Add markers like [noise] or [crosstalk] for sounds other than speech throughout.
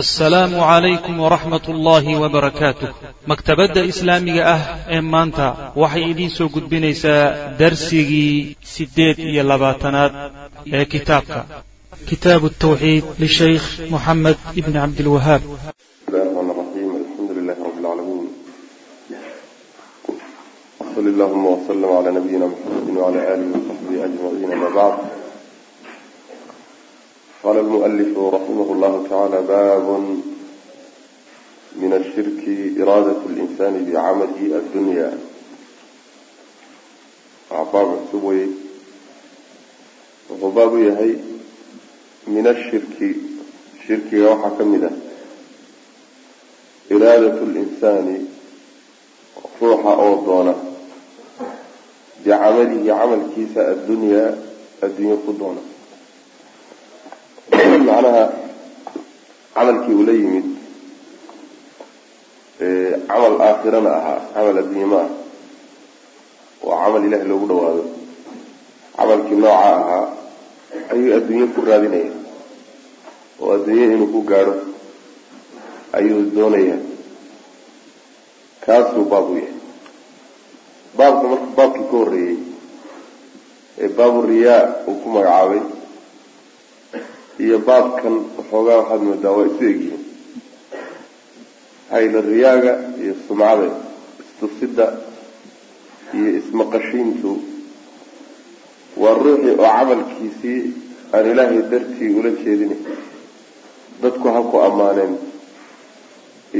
asalaamu calaykum waraxmat ullaahi wabarakaatuh maktabadda islaamiga ah ee maanta waxay idiinsoo gudbinaysaa darsigii siddeed iyo labaatanaad ee kitaabka. Kitaabu tawxiid lishaykh moxamed ibni cabdilwahaab llahuma wslm la nabiyina mxamedi wla lihi قال المؤلف رحمه الله تعالى باب من الشرك إرادة الإنسان بعمله الدنيا عباب السبوي وباب يهي من الشرك شرك يوحى كمده iraadatu linsaani ruuxa oo doona bicamalihi camalkiisa addunyaa adduunyo ku doona macnaha camalkii uu la yimid camal aakhirana ahaa camal adduunye ah oo camal ilahi loogu dhawaado. Camalkii nooca ahaa ayuu adduunye ku raadinaya oo adduunye inuu ku gaadho ayuu doonayaa kaasuu baab u yahay. Baabka marka baabkii ka horreeyey ee baabu riyaa uu ku magacaabay iyo baabkan waxoogaa waxaad moodaa waa isu egyihiin. Hayla riyaaga iyo sumcada istusida iyo ismaqashiintu. Waa ruuxii oo camalkiisii aan ilaahay dartii ula jeedin dadku ha ku ammaaneen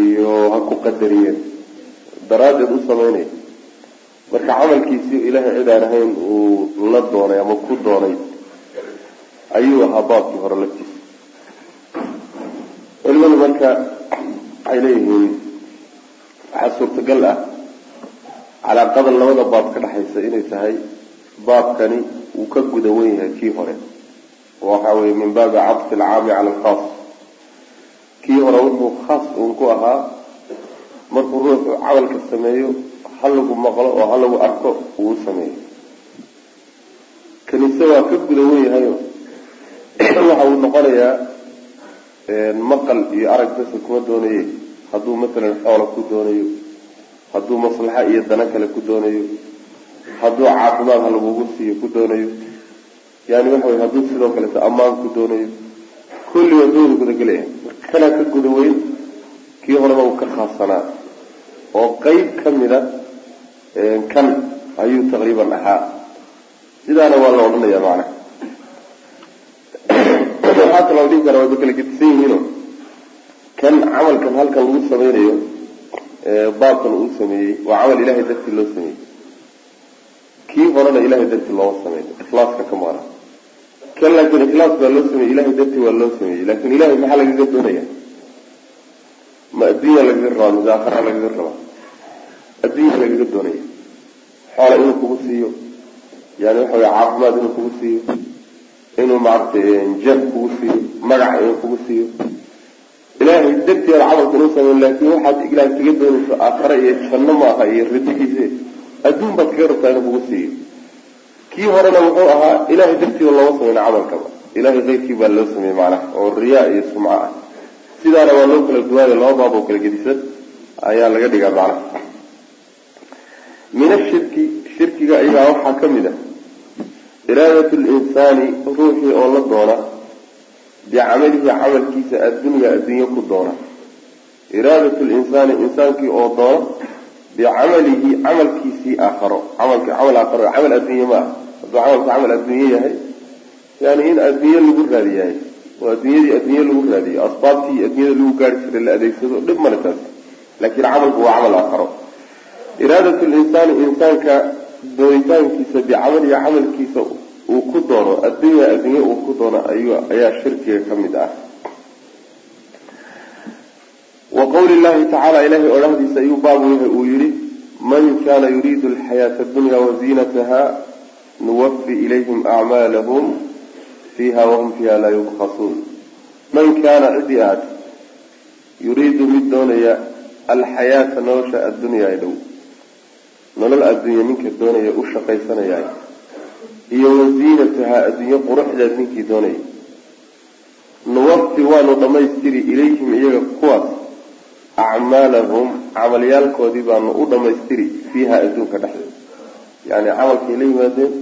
iyo ha ku qadariyeen. Daraaddeed u samaynaya marka camalkiisii ilaahay cid aan ahayn uu la doonay ama ku doonay ayuu ahaa baabkii hore laftiisa. Culimadu marka waxay leeyihiin waxaa suurtagal ah calaaqada labada baab ka dhexaysa inay tahay baabkani uu ka guda wen yahay kii hore. Waxa weye min baabi cadfi alcaami cala alkhaas kii hore wuxuu khaas uun ku ahaa markuu ruuxu camalka sameeyo ha lagu maqlo oo ha lagu arko uu sameeyo. Kanise waa ka guda wen yahayo waxa uu noqonayaa maqal iyo arag basa kuma doonaye hadduu matalan xoola ku doonayo hadduu maslaxa iyo dana kale ku doonayo hadduu caafimaad ha lagugu siiyo ku doonayo. Yani waxa wey hadduu sidoo kaleeto ammaan ku doonayo kulli waa dooda gudagelaya marka kanaa ka guda weyn kii horeba uu ka khaassanaa oo qeyb ka mida kan ayuu taqriiban ahaa. Sidaana waa la odhanaya macnaha waxaa kaloo dhihi kara wayba kala gedisan yihiino kan camalkan halkan lagu sameynayo baabkan uu sameeyey waa camal ilahay dartii loo sameeyey. Kii horena ilahay dartii looma sameyn ikhlaaska ka maqna kan laakiin ikhlaas baa loo sameeyey ilahay dartii waa loo sameeyey. Laakin ilahay maxaa lagaga doonaya? Ma adduunya lagaga rabaa mise lagaga rabaa. Adduunya lagaga doonaya. Xoola inuu kugu siiyo yani waxa wey caafimaad inuu kugu siiyo inuu maaragtay jeeb kugu siiyo magac inuu kugu siiyo. Ilaahay darteeda camalka inuu sameyn laakin waxaad ilahay kaga doonayso aakhare iyo janno maaha iyo ridihiise adduun baad kaga rabtaa inuu kugu siiyo. Kii horena wuxuu ahaa ilahay dartiiba looma sameyna camalkaba ilahay keyrkii baa loo sameeyey macnaha oo riyaa iyo sumco ah. Sidaana waa loo kala duwaaya laba baab oo kala gedisan ayaa laga dhigaa macnaha. Min ashirki shirkiga ayaa waxaa ka mid ah iraadat linsaani ruuxii oo la doona bicamalihi camalkiisa addunya adduunye ku doona. Iraadat linsaani insaankii oo doona bicamalihi camalkiisii aakharo camalki camal aakharo camal adduunye ma hadduu camalku camal adduunye yahay yani in adduunye lagu raadiyahay oo adduunyadii adduunye lagu raadiyo asbaabtii adduunyada lagu gaari jiray la adeegsado dhib male taas laakiin camalku waa camal aakharo. Iraadat linsaani insaanka doonitaankiisa bicamalihi camalkiisa uu ku doono addunya adduunye uu ku doono ayaa shirkiga ka mid ah. Wa qawli llahi tacaala ilahay odhahdiisa ayuu baabu yahay uu yihi man kana yuriidu alxayaata adunya waziinataha nuwafi ilayhim acmaalahum fiiha wahum fiiha laa yubkhasuun man kaana cidii ahaat yuriidu mid doonaya alxayaata nolosha addunyaa dhow nolol adduunya ninka doonaya u shaqaysanaya iyo waziinataha adduunye quruxdeed ninkii doonaya nuwafi waanu dhammaystiri ilayhim iyaga kuwaas. Acmaalahum camalyaalkoodii baanu u dhammaystiri fiiha adduunka dhexdeeda yani camalkay la yimaadeen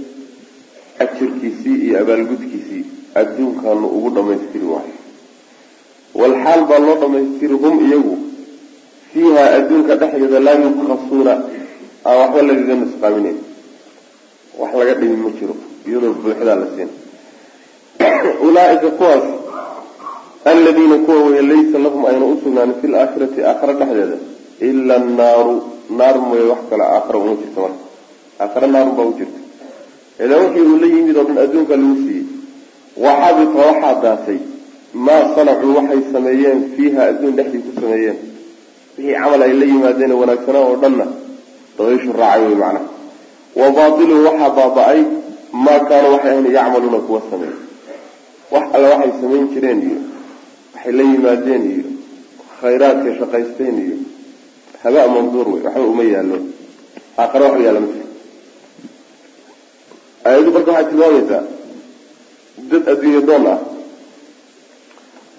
ajirkiisii iyo abaalgudkiisii adduunkaanu ugu dhammaystiri waayo. Walxaal baa loo dhammaystiri hum iyagu. Fiiha adduunka dhexdeeda laa yubkasuuna aan waxba lagaga nusqaaminayn wax laga dhimi ma jiro iyadoo buuxdaa la siin. Ulaaika kuwaas aladiina kuwa wey laysa lahum ayna usugnaanin fi laakhirati aakhara dhexdeeda ila annaaru naar mooye wax kale aakhara uma jirto marka. Aakhare naarun baa u jirta. Idan wixii uu la yimid oo dhan adduunka lagu siiyey waxabita waxaa daatay maa sanacuu waxay sameeyeen fiiha adduun dhexdii ku sameeyeen. Wixii camal ay la yimaadeen wanaagsanaa oo dhanna dabayshu raacay wey macnaha wa baatilu waxaa baaba-ay maa kaanuu waxay ahayn yacmaluuna kuwa sameey wax alle waxay samayn jireen iyo waxay la yimaadeen iyo khayraadkay shaqaysteen iyo haba manduur wey waxba uma yaalo aakhare waxba yaalla ma aayaddu marka waxay tilmaamaysaa dad adduunye doon ah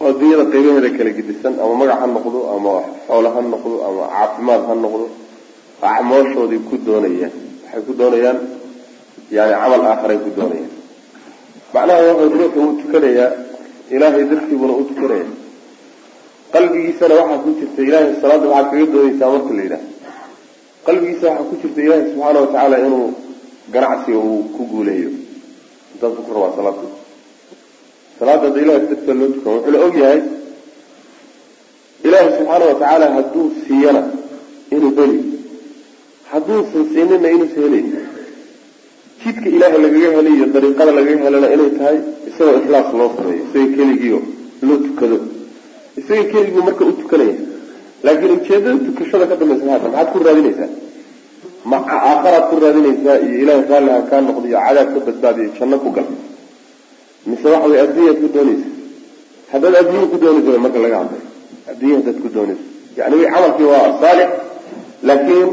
oo adduunyada qaybaheeda kala gedisan ama magac ha noqdo ama xoolo ha noqdo ama caafimaad ha noqdo acmooshoodii ku doonayaan. Waxay ku doonayaan yani camal aakharay ku doonayaan. Macnaha wuxuu ruuxu uu tukanayaa ilaahay dartiibuna u tukanaya qalbigiisana waxaa ku jirta ilaahay salaada waxaad kaga doonaysaa marka la yidhaah qalbigiisa waxaa ku jirta ilaahay subxaana watacaala inuu ganacsiga uu ku guuleeyo intaasuu ku rabaa salaada salaada hadda ilahay darteed loo tukan wuxuu la og yahay ilaahay subxaana watacaala hadduu siiyana inuu heli hadduusan siinina inuusan helayn jidka ilaahay lagaga helay iyo dariiqada lagaga helana inay tahay isagoo ikhlaas loo sameeyo isaga keligiio loo tukado. Isaga keligii marka u tukanaya. Laakiin ujeedada tukashada ka dambaysa maata maxaad ku raadinaysaa? Ma aakharaad ku raadinaysaa iyo ilaahay raalliha kaa noqdo iyo cadaab ka badbaadiyo janno ku gal? Mise waxa way adduunyaad ku doonaysa? Haddaad adduunya ku doonaysa marka laga hadlayo adduunya haddaad ku doonayso. Yani wi camalkii waa saalix laakiin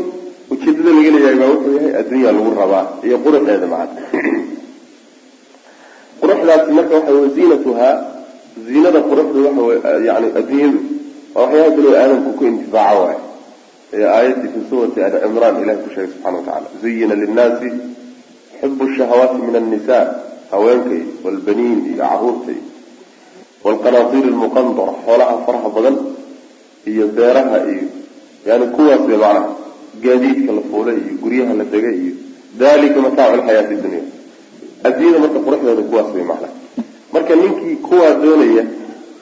ujeedada laga leeyahay baa wuxuu yahay adduunya lagu rabaa iyo quruxeeda macad. Quruxdaasi marka waxa wey ziinatuhaa ziinada quruxdu waxa yani adduunyadu waa waxyaaba binu aadamku ku intifaaco waay ee aayadii fi suurati ali cimraan ilahi ku sheegay subxana watacala zuyina linnaasi xubu shahawaati min annisa haweenkay walbaniin iyo caruurtay waalqanaatiir almuqandara xoolaha faraha badan iyo beeraha iyo yani kuwaas be macnaha gaadiidka la fuulay iyo guryaha la degay iyo dalika mataacu lxayaati dunya. Adduunyada marka quruxdeeda kuwaas bay macnaha marka ninkii kuwaa doonaya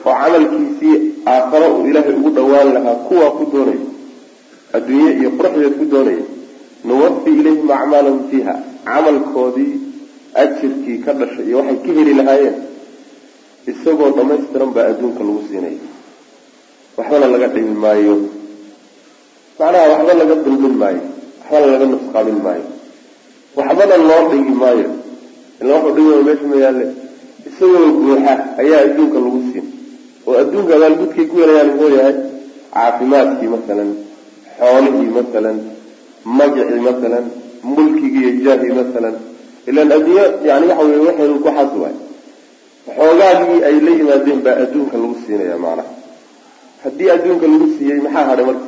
oo camalkiisii aakharo uu ilaahay ugu dhawaan lahaa kuwaa ku doonaya adduunye iyo quruxdeed ku doonaya nuwafi ilayhim acmaalahum fiiha camalkoodii ajirkii ka dhashay iyo waxay ka heli lahaayeen isagoo dhamaystiran baa adduunka lagu siinaya waxbana laga dhimi maayo macnaha waxba laga dulmin maayo waxbana laga nusqaamin maayo. Waxbana loo dhigi maayo. Ila waxuu dhigi meesha ma yaalle isagoo buuxa ayaa adduunka lagu siin. Oo adduunka abaalgudkay ku helayaan muxuu yahay. Caafimaadkii masalan xoolihii masalan magacii masalan mulkigii iyo jaahii masalan. Ilaan adduunyo yani waxa wey waxeedu ku waay xoogaagii ay la yimaadeen baa adduunka lagu siinaya macnaha haddii adduunka lagu siiyey maxaa hadhay marka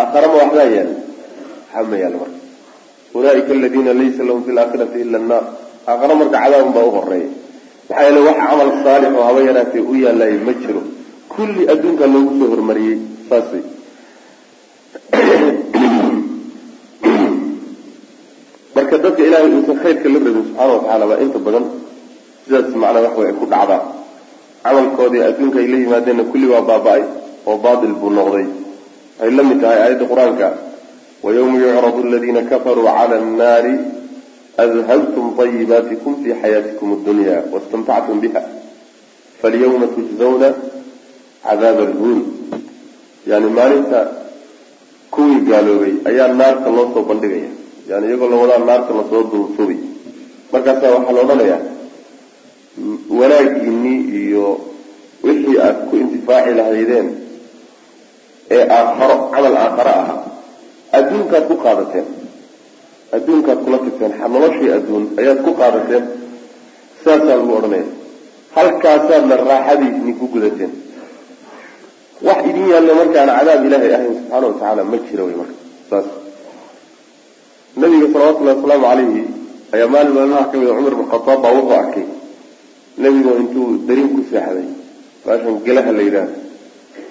aakharama waxbaa yaalla waxba ma yaalo marka ulaaika aladiina laysa lahum fi laakhirati ila annaar aakhara marka cadaabun baa u horreeya maxaa yeele wax camal saalix oo haba yaraatee u yaalaay ma jiro kulli adduunka loogu soo hormariyey saas wey marka dadka ilaahay uusan khayrka la rabin subxaana watacaala baa inta badan sidaas macnaa wax way ay ku dhacdaa camalkoodii adduunka ay la yimaadeenna kulli waa baaba-ay oo baatil buu noqday waxay la mid tahay aayadda qur'aanka. Wayawma yucradu aladiina kafaruu cala annaari adhabtum طayibaatikum fi xayaatikum addunya wastamtactum biha. Falyawma tujzawna cadaab alhuun yani maalinta kuwii gaaloobay ayaa naarta loo soo bandhigaya. Yani iyagoo la wadaa naarta la soo duultubay markaasaa waxaa la odhanayaa wanaagiinii iyo wixii aad ku intifaaci lahaydeen ee aakharo camal aakharo ah adduunkaad ku qaadateen adduunkaad kula tagteen noloshii adduun ayaad ku qaadateen sidaasaa lagu odhanaya halkaasaadna raaxadiisni ku gudateen. Wax idin yaallo markaana cadaab ilaahay ahayn subxaana watacaala ma jira wey marka saas. Nabiga salawatullahi wasalaamu calayhi ayaa maalin maalmaha ka mida cumar bin baa wuxuu arkay. Nebigu intuu darin ku seexday baashan gelaha la yidhaahdo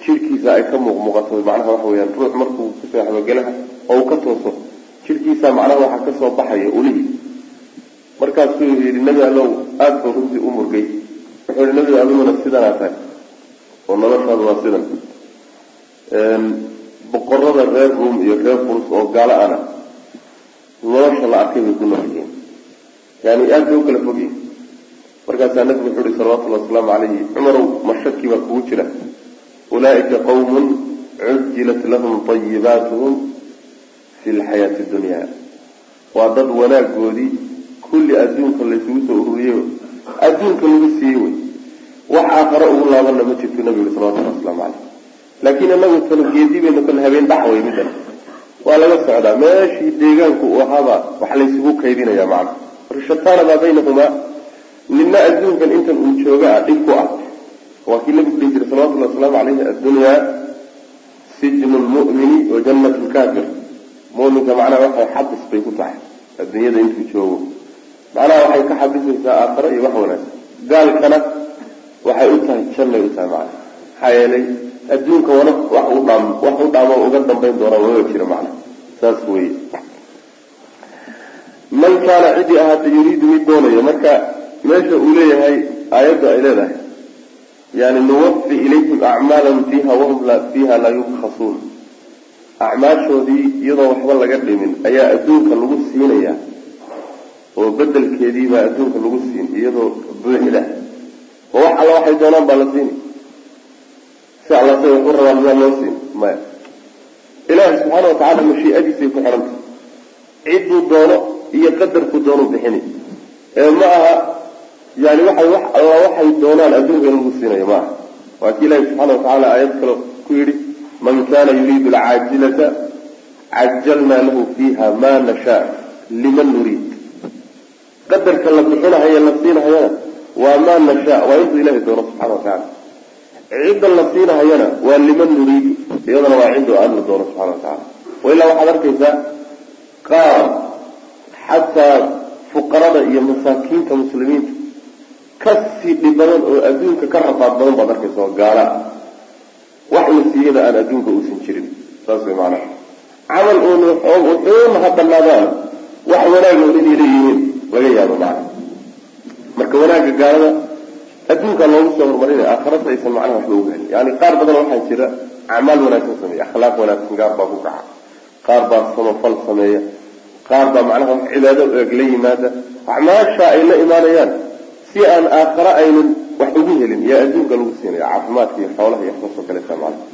jirkiisa ay ka muuqmuuqato macnaha waxa weyaan ruux markuu ku seexdo gelaha oo uu ka tooso jirkiisa macnaha waxaa ka soo baxaya ulihii markaasuu yidhi nebi allow aada buu runtii u murgay. Wuxuu yihi nebi adiguna sidanaa tahay. Oo noloshaadu waa sidan. Boqorada reer ruom iyo reer furs oo gaalo ana nolosha la arkay bay ku noolyihiin yani aada bay u kala fogyihin markaasaa nabigu wuxuu ihi salawatullhi wasalaamu calayhi cumarow mashaki baa kugu jira ulaaika qawmun cujilat lahum tayibaatuhum fi lxayaati dunya waa dad wanaagoodii kulli adduunka laysugu soo ururiyey adduunka lagu siiyey wey. Wax aakhare ugu laabanna ma jirto nabigu yihi salawatullahi waslamu caleyh laakiin inagu talo geedi baynu kala habeen dhax wey middan waa laga socdaa. Meeshii deegaanku uu wax laysugu kaydinaya macna rishataana maa baynahumaa nina adduunkan intan uu jooga ah dhib ku ah waa kii nabigu dhihi jiray salawatullahi wasalaamu caleyhi addunyaa sijnu lmu'mini wa jannat lkaafir muminka macnaha waxay xabis bay ku tahay adduunyada intuu joogo. Macnaha waxay ka xabisaysaa aakhare iyo wax wanaagsan gaalkana waxay u tahay jannay u tahay macna maxaa yeelay adduunka wana wax u dhaam wax u dhaamo uga dambayn doona waga jira macna saas weye man kaana ciddii ahaata yuriidu mid doonayo marka meesha uu leeyahay aayadda ay leedahay yani nuwafi ilayhim acmaalahum fiiha wahum fiiha laa yubkhasuun. Acmaashoodii iyadoo waxba laga dhimin ayaa adduunka lagu siinayaa. Oo bedelkeediibaa adduunka lagu siin iyadoo buuxda oo wax alla waxay doonaan baa la siini si alla say wax u rabaan miyaa loo siin maya. Ilaahi subxaana watacaala mashiiadiisay ku xidhantay cidduu doono iyo qadarku doonu bixini. Ee ma aha yani waxay wax alla waxay doonaan adduunka lagu siinayo ma aha. Waa kii ilaahi subxana watacaala aayad kale ku yidhi man kana yuriidu alcaajilata cajalnaa lahu fiiha ma nashaa liman nuriid. Qadarka la bixinahaye la siinahayana waa maa nashaa waa intuu ilahay doono subxana watacaala cidda la siinahayana waa liman nuriidu iyadana waa ciddu aan la doono subxana watacaala wailaa waxaad arkaysaa qaar xataa fuqarada iyo masaakiinta muslimiinta ka sii dhib badan oo adduunka ka rafaad badan baad arkaysa oo gaala wax la siiyada aan adduunka uusan jirin. Saas way maanaha camal uun wuxuun ha banaadaan wax wanaaga un inay leeyihiin laga yaabo macna marka wanaagga gaalada adduunka loogu soo horumarinaya aakharada aysan macnaha waxba uga helin. Yani qaar badan waxaa jira acmaal wanaagsan sameeya akhlaaq wanaagsan gaar baa ku kaca qaar baa samafal sameeya. Qaar baa macnaha wax cibaado eeg la yimaada. Acmaasha ay la imaanayaan si aan aakhare aynan wax ugu helin yaa adduunka lagu siinaya caafimaadka iyo xoolaha iyo waxsaasoo kaleeta macna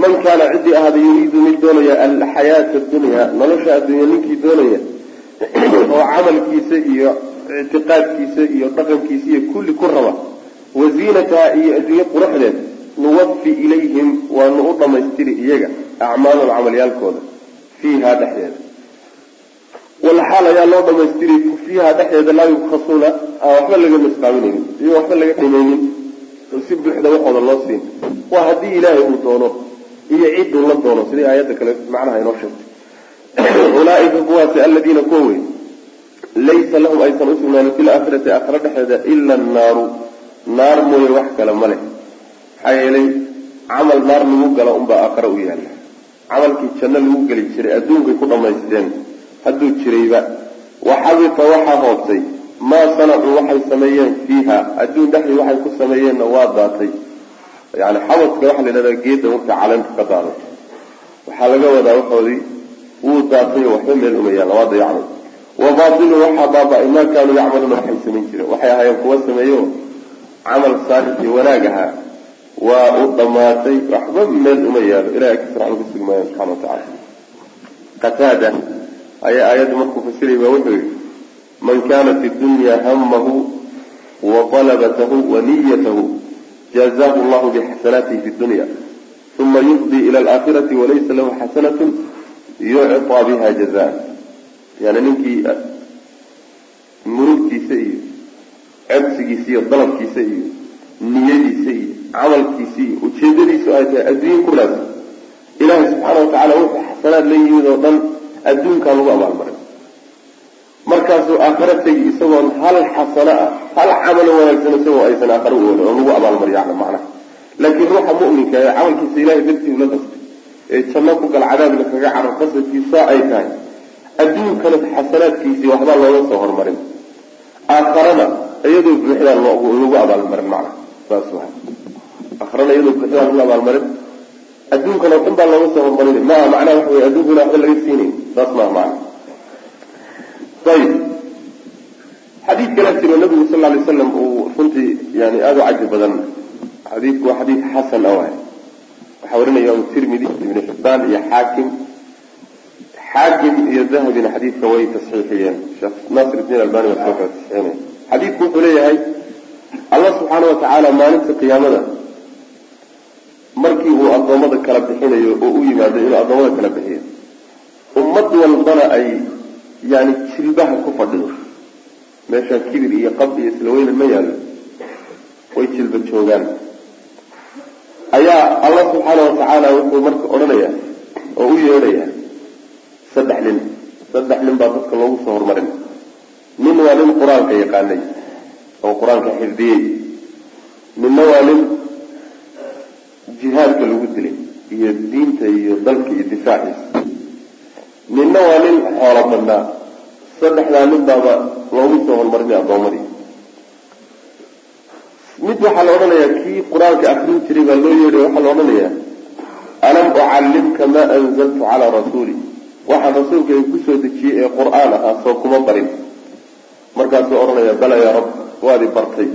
man kaana ciddii ahaada yuriidu mid doonaya alxayaata dunya nolosha adduunya ninkii doonaya oo camalkiisa iyo ictiqaadkiisa iyo dhaqankiisa iyo kulli ku raba waziinataha iyo adduunye quruxdeed nuwafi ilayhim waanu u dhamaystiri iyaga acmaalum camalyaalkooda fiiha dhexdeeda walxaal ayaa loo dhamaystiri fiiha dhexdeeda laa yubkhasuuna aan waxba laga nusqaaminaynin iyo waxba laga dhimaynin oo si buuxda waxooda loo siin. Waa haddii ilaahay uu doono iyo cidduu la doono sidii aayadda kale macnaha inoo sheegtay. Ulaaika kuwaasi aladiina kuwa wey laysa lahum aysan usugnaanin fi laakhirati aakhira dhexeeda ila annaaru. Naar mooye wax kale ma leh. Maxaa yeelay camal naar lagu galo unbaa aakhira u yaalla camalkii janno lagu geli jiray adduunkay ku dhamaysteen hadduu jirayba. Waxabita waxaa hoobtay maa sanacuu waxay sameeyeen fiiha. Adduun dhexdii waxay ku sameeyeenna waa daatay. Yani xabadka waxaa la yidhahdaa geedda marka caleentu ka daaday waxaa laga wadaa waxoodii wuu daatay oo waxba meel uma yaalla. Waa dayacmay wa baatilu waxaa baaba-ay. Maa kaanuu yacmaluuna waxay samayn jireen. Waxay ahaayeen kuwa sameeyo camal saalix iyo wanaag ahaa waa u dhamaatay. Waxba meel uma yaalo ilahay agtiisa raxma ka sugmaaya subxana watacaala qataada ayaa aayadda markuu fasiray baa wuxuu yihi man kana fi dunya hamahu wa talabatahu wa niyatahu jaazahu llahu bixasanaatihi fi dunya uma yufdi ila alaakhirati walaysa lahu xasanatu yucطaa biha jazaa yani ninkii murugtiisa iyo codsigiisa iyo dalabkiisa iyo niyadiisa iyo camalkiisa iyo ujeedadiisu ay tahay adduunye ku raadsan ilaahay subxaana watacaala wuxuu xasanaad la yimid oo dhan adduunkaa lagu abaalmaray markaasuu aakhare tegi isagoon hal xasano ah hal camalo wanaagsan isagoo aysan aakhare u oolin oo lagu abaalmariyo ala macnaha. Laakiin ruuxa mu'minka ee camalkiisa ilahay dartii ula qastay ee janno ku gal cadaabna kaga carar qasadkiisa ay tahay. Adduunkana xasanaadkiisii waxbaa looga soo hormarin. Aakharana iyadoo buuxdaa lagu abaalmarin macna saas wa aakharana iyadoo buuxdaa lagu abaalmarin adduunkana dhan baa looga soo hormarin maa macnaha waxa wey adduunkana waxba laga siinayn. Saas maa macna ayib xadiid kala jiro nabigu sal lla lay slam uu runtii yani aada u caji badan xadiidku waa xadiid xasan ah waxaa warinaya tirmidi ibnu xibaan iyo xaakim. Xaakim iyo dahabina xadiidka way tasxiixiyeen. Sheekh nasir diin albani waa soo kala tasxiixinaya xadiidku wuxuu leeyahay allah subxaana watacaala maalinta qiyaamada addoommada kala bixinayo oo u yimaado inuu addoommada kala bixiyo. Ummad walbana ay yani jilbaha ku fadhido. Meeshaa kibir iyo qab iyo isla weynan ma yaallo. Way jilba joogaan. Ayaa allah subxaana watacaala wuxuu marka odhanaya oo u yeedhaya saddex nin saddex nin baa dadka loogu soo horumarin nin waa nin qur'aanka yaqaanay oo qur'aanka xifdiyey. Ninna waa nin jihaadka lagu iyo diinta iyo dalka iyo difaaciisa ninna waa nin xoolo badnaa. Saddexdaa nin baaba loogu soo horumarinay addoomadii. Mid waxaa la odhanayaa kii qur'aanka akrin jiray baa loo yeedhay waxaa la odhanayaa alam ucallimka maa anzaltu calaa rasuuli. Waxaan rasuulka ay ku soo dejiyey ee qur'aan ahaa soo kuma barin. Markaasuu odhanaya bala yaa rab waadi bartay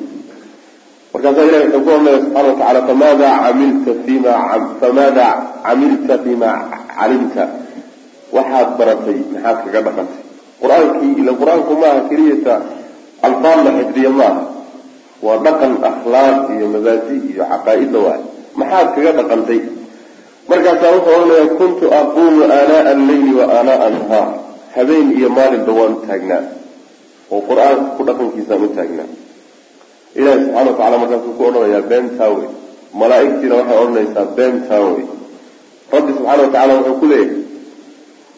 markaasaa ilahi wuxuu ku odhanaya subxana wa tacala famaada camilta fima famaada camilta fima calimta. Waxaad baratay maxaad kaga dhaqantay? Qur'aankii ila qur'aanku maaha keliyata alfaad la xifdiya maaha. Waa dhaqan akhlaaq iyo mabaadi iyo caqaa-idda waay maxaad kaga dhaqantay? Markaasaa wuxuu odhanaya kuntu aquumu aanaa alleyli wa aanaa annahaar habeen iyo maalinba waan taagnaa. Oo qur'aanka ku dhaqankiisaan u taagnaa ilahi subxana wa tacala markaasuu ku odhanayaa beentaa wey malaaigtiina waxay odhanaysaa beentaa wey rabbi subxaana wa tacala wuxuu ku leeyahay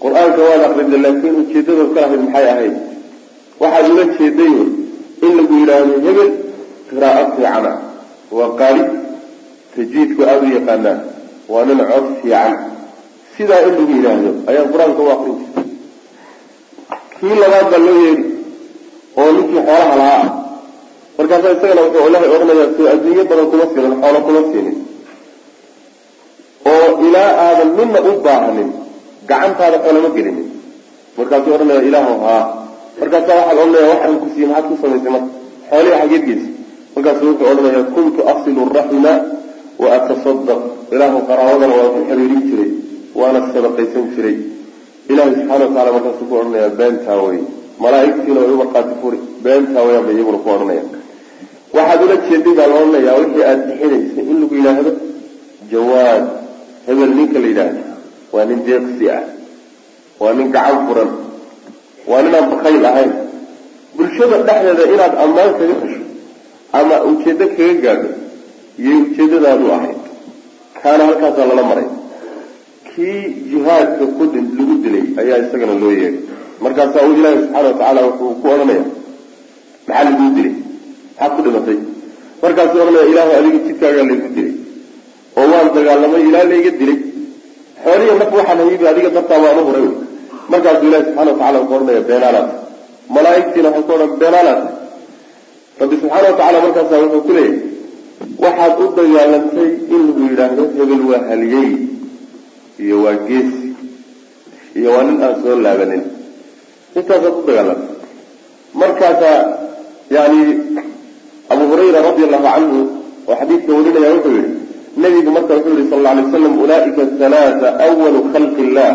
qur'aanka waad akrida laakiin ujeedadaod ka lahayd maxay ahayd? Waxaad ula jeeday in lagu yidhaahdo hebel qiraa'o fiicana waa qaali tajwiidku aada u yaqaanaa waa nin cod fiican. Sidaa in lagu yidhaahdo ayaa qur'aanka u akrin jirtay kii labaad baa loo yeedhi oo ninkii xoolaha lahaa markaasa isagana wuxuu ilahay odhanayaa soo adduunyo badan kuma siinin xoolo kuma siinin oo ilaa aadan midna u baahanin gacantaada xoolama gelinin. Markaasuu odhanaya ilaahu haa markaasaa waxaa odhanaya waxaan ku siiyey maxaad ku samaysay marka xoolihi xageed geysa markaasuu wuxuu odhanaya kuntu asilu raxima wa atasadaq ilaahu qaraabadan waa ku xiriirin jiray waana sadaqaysan jiray. Ilahi subxana wa tacala markaasuu ku odhanaya beentaa wey malaaigtiina way u markhaati furi beentaa weyaanba iyaguna ku odhanaya waxaad ula jeeday baa la odhanayaa wixii aada bixinaysa in lagu yidhaahdo jawaad hebel ninka la yidhaahdo. Waa nin deeqsi ah. Waa nin gacan furan. Waa nin aan bakayl ahayn bulshada dhexdeeda inaad ammaan kaga hesho ama ujeedo kaga gaadho iyay ujeedadaadu ahayd. Kaana halkaasaa lala maray. Kii jihaadka ku lagu dilay ayaa isagana loo yeeday markaasaa u ilaahi subxaana watacaala wuxuu ku odhanaya maxaa laguu dilay maxaad ku dhimatay. Markaasuu odhanaya ilaahu adiga jidkaagaa laygu dilay. Oo waan dagaalamay ilaa layga dilay. Xooliya naf waxaan haybi adiga dartaa waan u huray markaasuu ilahi subxana watacala wuxuu odhanaya beenaalaat malaaigtiina waxay ku odhan beenaalaat rabbi subxaana watacala markaasaa wuxuu ku leeyahay waxaad u dagaalantay in lagu yidhaahdo hebel waa haliyey iyo waa geesi iyo waa nin aan soo laabanin. Intaasaad u dagaalantay markaasaa yani abu hurayra radi allahu canhu oo xadiidka warinaya wuxuu yihi nabigu marka wuxuu yihi sal alay waslam ulaaika halaata awalu khalqi illah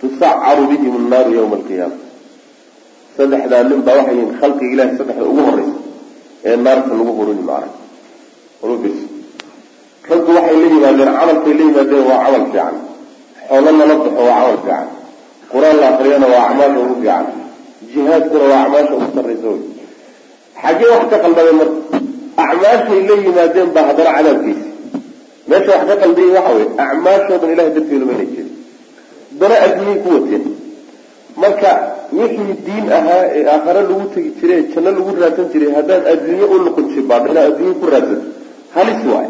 tusacaru bihim annaaru yawma alqiyaama. Saddexdaa nin baa waxay yihiin khalqiga ilahi saddexda ugu horeysa ee naarta lagu hurini rubis raggu waxay la yimaadeen camalkay la yimaadeen waa camal fiican. Xoolo lala baxo waa camal fiican. Qur'aan la akriyana waa acmaasha ugu fiican. Jihaadkuna waa acmaasha ugu sarraysa wey xaggee wax ka qaldamay marka acmaashay la yimaadeen baa haddana cadaabkiisi meesha wax ka qaldayin waxa weye acmaashoodan ilahay dartii lumanay jirin dana adduunyay ku wateen marka wixii diin ahaa ee aakhare lagu tegi jiray ee janno lagu raadsan jiray haddaad adduunye u luqun jibaadho inaad adduunye ku raadsato halis waay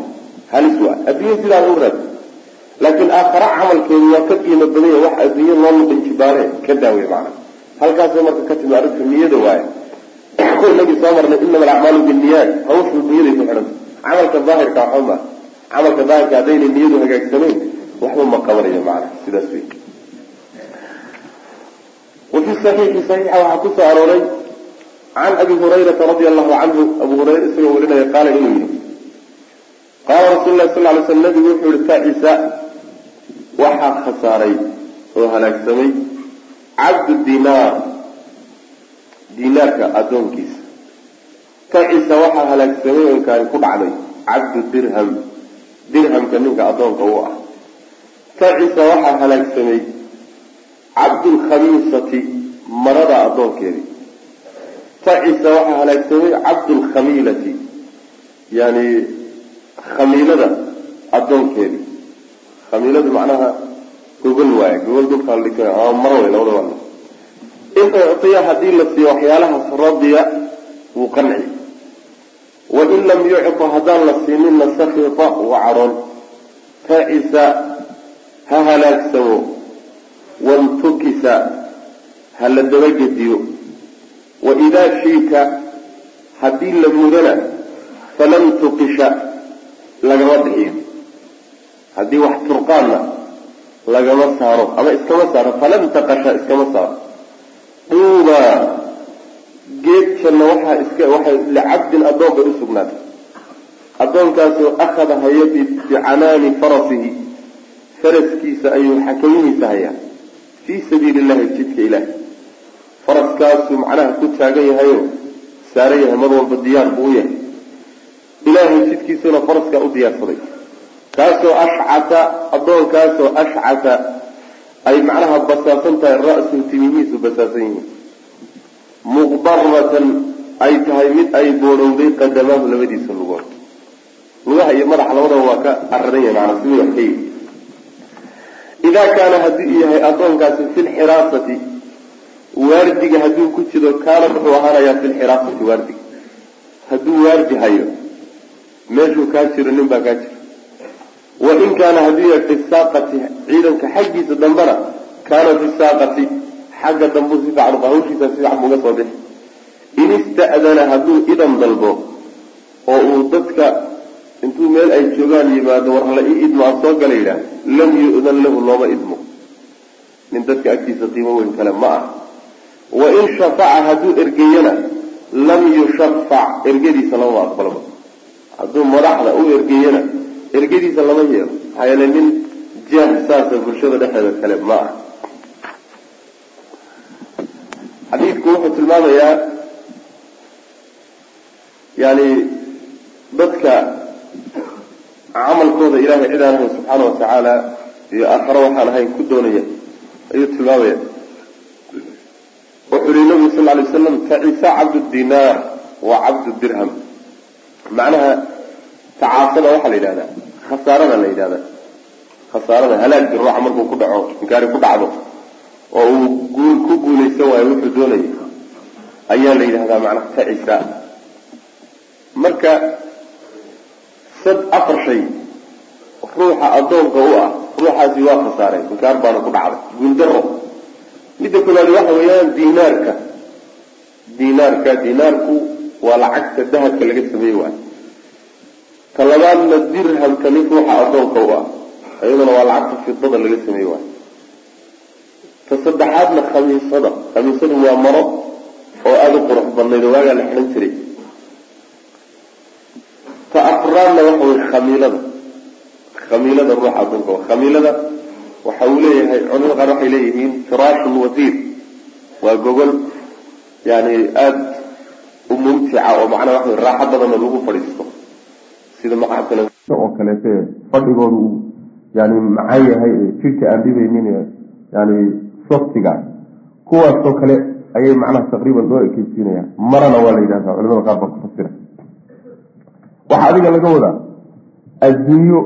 halis waay adduunye sidaa lagu raadsan laakiin aakhare camalkeedu waa ka qiimo badanya wax adduunye loo luqin jibaale ka daawey macana halkaasay marka ka timi arrinta niyada waaye inagii soo marnay inama alacmaalu binniyaat hawshu niyaday ku xidhanta camalka daahirka waxba maa camalka daahirka haddaynay niyadu hagaagsanayn waxba ma qabanayo macana sidaas wey wafi saxiixi saxiixa waxaa ku arooray can abi hurayrata radia allahu canhu abu hurayra isagoo warinaya qaala inuu yihi qaala rasuulu lahi sal ly sl nabigu wuxuu yihi tacisa waxaa khasaaray oo halaagsamay cabdu dinaar dinaarka addoonkiisa. Tacisa waxaa halaagsamay inkaani ku dhacday cabdu dirham. Dirhamka ninka addoonka u ah. Tacisa waxaa halaagsamay cabdulkhamiisati marada addoonkeedii tacisa waxaa halaagsamay cabdulkhamiilati yani khamiilada addoonkeedii khamiiladu macnaha gogol waaye gogol dulkaa la dhigay ama maro wey labada in uctiya haddii la siiyo waxyaalahaas radiya wuu qanci. Wa in lam yucta haddaan la siinina sakita wa cadhoon tacisa ha halaagsamo wantukisa ha la dabagediyo. Wa idaa shiika haddii la mudana falam tuqisha lagama bixiyo. Haddii wax turqaanna lagama saaro. Ama iskama saaro falam taqasha iskama saaro duuba geed janna waxaa iska waxay licabdin addoon bay sugnaatay addoonkaasoo akhada haya bicanaani farasihi faraskiisa ayuu xakamihiisa hayaa. Fii sabiili illahi jidka ilaah. Faraskaasuu macnaha ku taagan yahayo saaran yahay mar walba diyaar buu u yahay. Ilaahay jidkiisuna faraskaa u diyaarsaday. Kaasoo ashcata addoonkaasoo ashcata ay macnaha basaasan tahay ra-su timihiisu basaasan yihiin. Muqdaratan ay tahay mid ay boodhowday qadamaahu labadiisa lugood. Lugaha iyo madaxa labadaba waa ka araran yahay maanaa sidii wax ka idaa kaana hadduu yahay addoonkaasi fi lxiraasati waardiga hadduu ku jiro kaana wuxuu ahaanayaa fi lxiraasati waardiga hadduu waardi hayo meeshuu kaa jiro nin baa kaa jiro wa in kaana hadduu yahay fi ciidanka xaggiisa dambena kaana fi saaqati xagga dambu si fiican hawshiisa si fiican uga soo bixi. In ista'dana hadduu idan dalbo oo uu dadka intuu meel ay joogaan yimaado war hala ii idmo aan soo gala yidhaah lam yu'dan lahu looma idmo. Nin dadka agtiisa qiimo weyn kale ma ah. Wa in shafaca hadduu ergeeyana lam yushafac ergadiisa lamama aqbalba hadduu madaxda u ergeeyana ergadiisa lama yeelo maxaa yeele nin jah saasa bulshada dhexeeda kale ma ah. Xadiidku wuxuu tilmaamayaa yani dadka camalkooda ilahay cid ahayn subxaana watacaala iyo aakharo waxaan ahayn ku doonaya ayuu tilmaamaya wuxuu yihi nabigu sal lay slam tacisa cabdu dinaar wa cabdu dirham. Macnaha tacaasada waxaa la yidhahdaa khasaarada la yidhahda khasaarada halaagga ruuxa markuu ku dhaco inkaari ku dhacdo oo uu guul ku guulaysan waayo wuxuu doonaya ayaa la yidhahdaa macnaha tacisa marka sad afar shay ruuxa addoonka u ah ruuxaasi waa khasaarey inkaar baana ku dhacday. Guuldaro midda koowaad waxa weeyaan dinaarka dinaarka dinaarku waa lacagta dahabka laga sameeye waayo ta labaadna dirhamka nin ruuxa addoonka u ah. Iyaduna waa lacagta fidada laga sameeye waayo ta saddexaadna khamiisada khamiisadu waa maro oo aada u qurux badnayd waagaa la xidhan jiray. Ta afraadna waxa wey khamiilada. Khamiilada ruuxa addoonka khamiilada waxa uu leeyahay culamada qaar waxay leeyihiin firaashun wasiir. Waa gogol yani aada u mumtica oo macnaa waxa raaxo badanoo lagu fadhiisto oo kaleete fadhigooda uu yani macaan yahay ee jidhka aan dhibaynin yani softiga kuwaasoo kale ayay macnaha taqriiban loo ekeysiinayaan marana waa la yidhahdaa culamada qaar baa ku fasira. Waxaa adiga laga wadaa adduunyo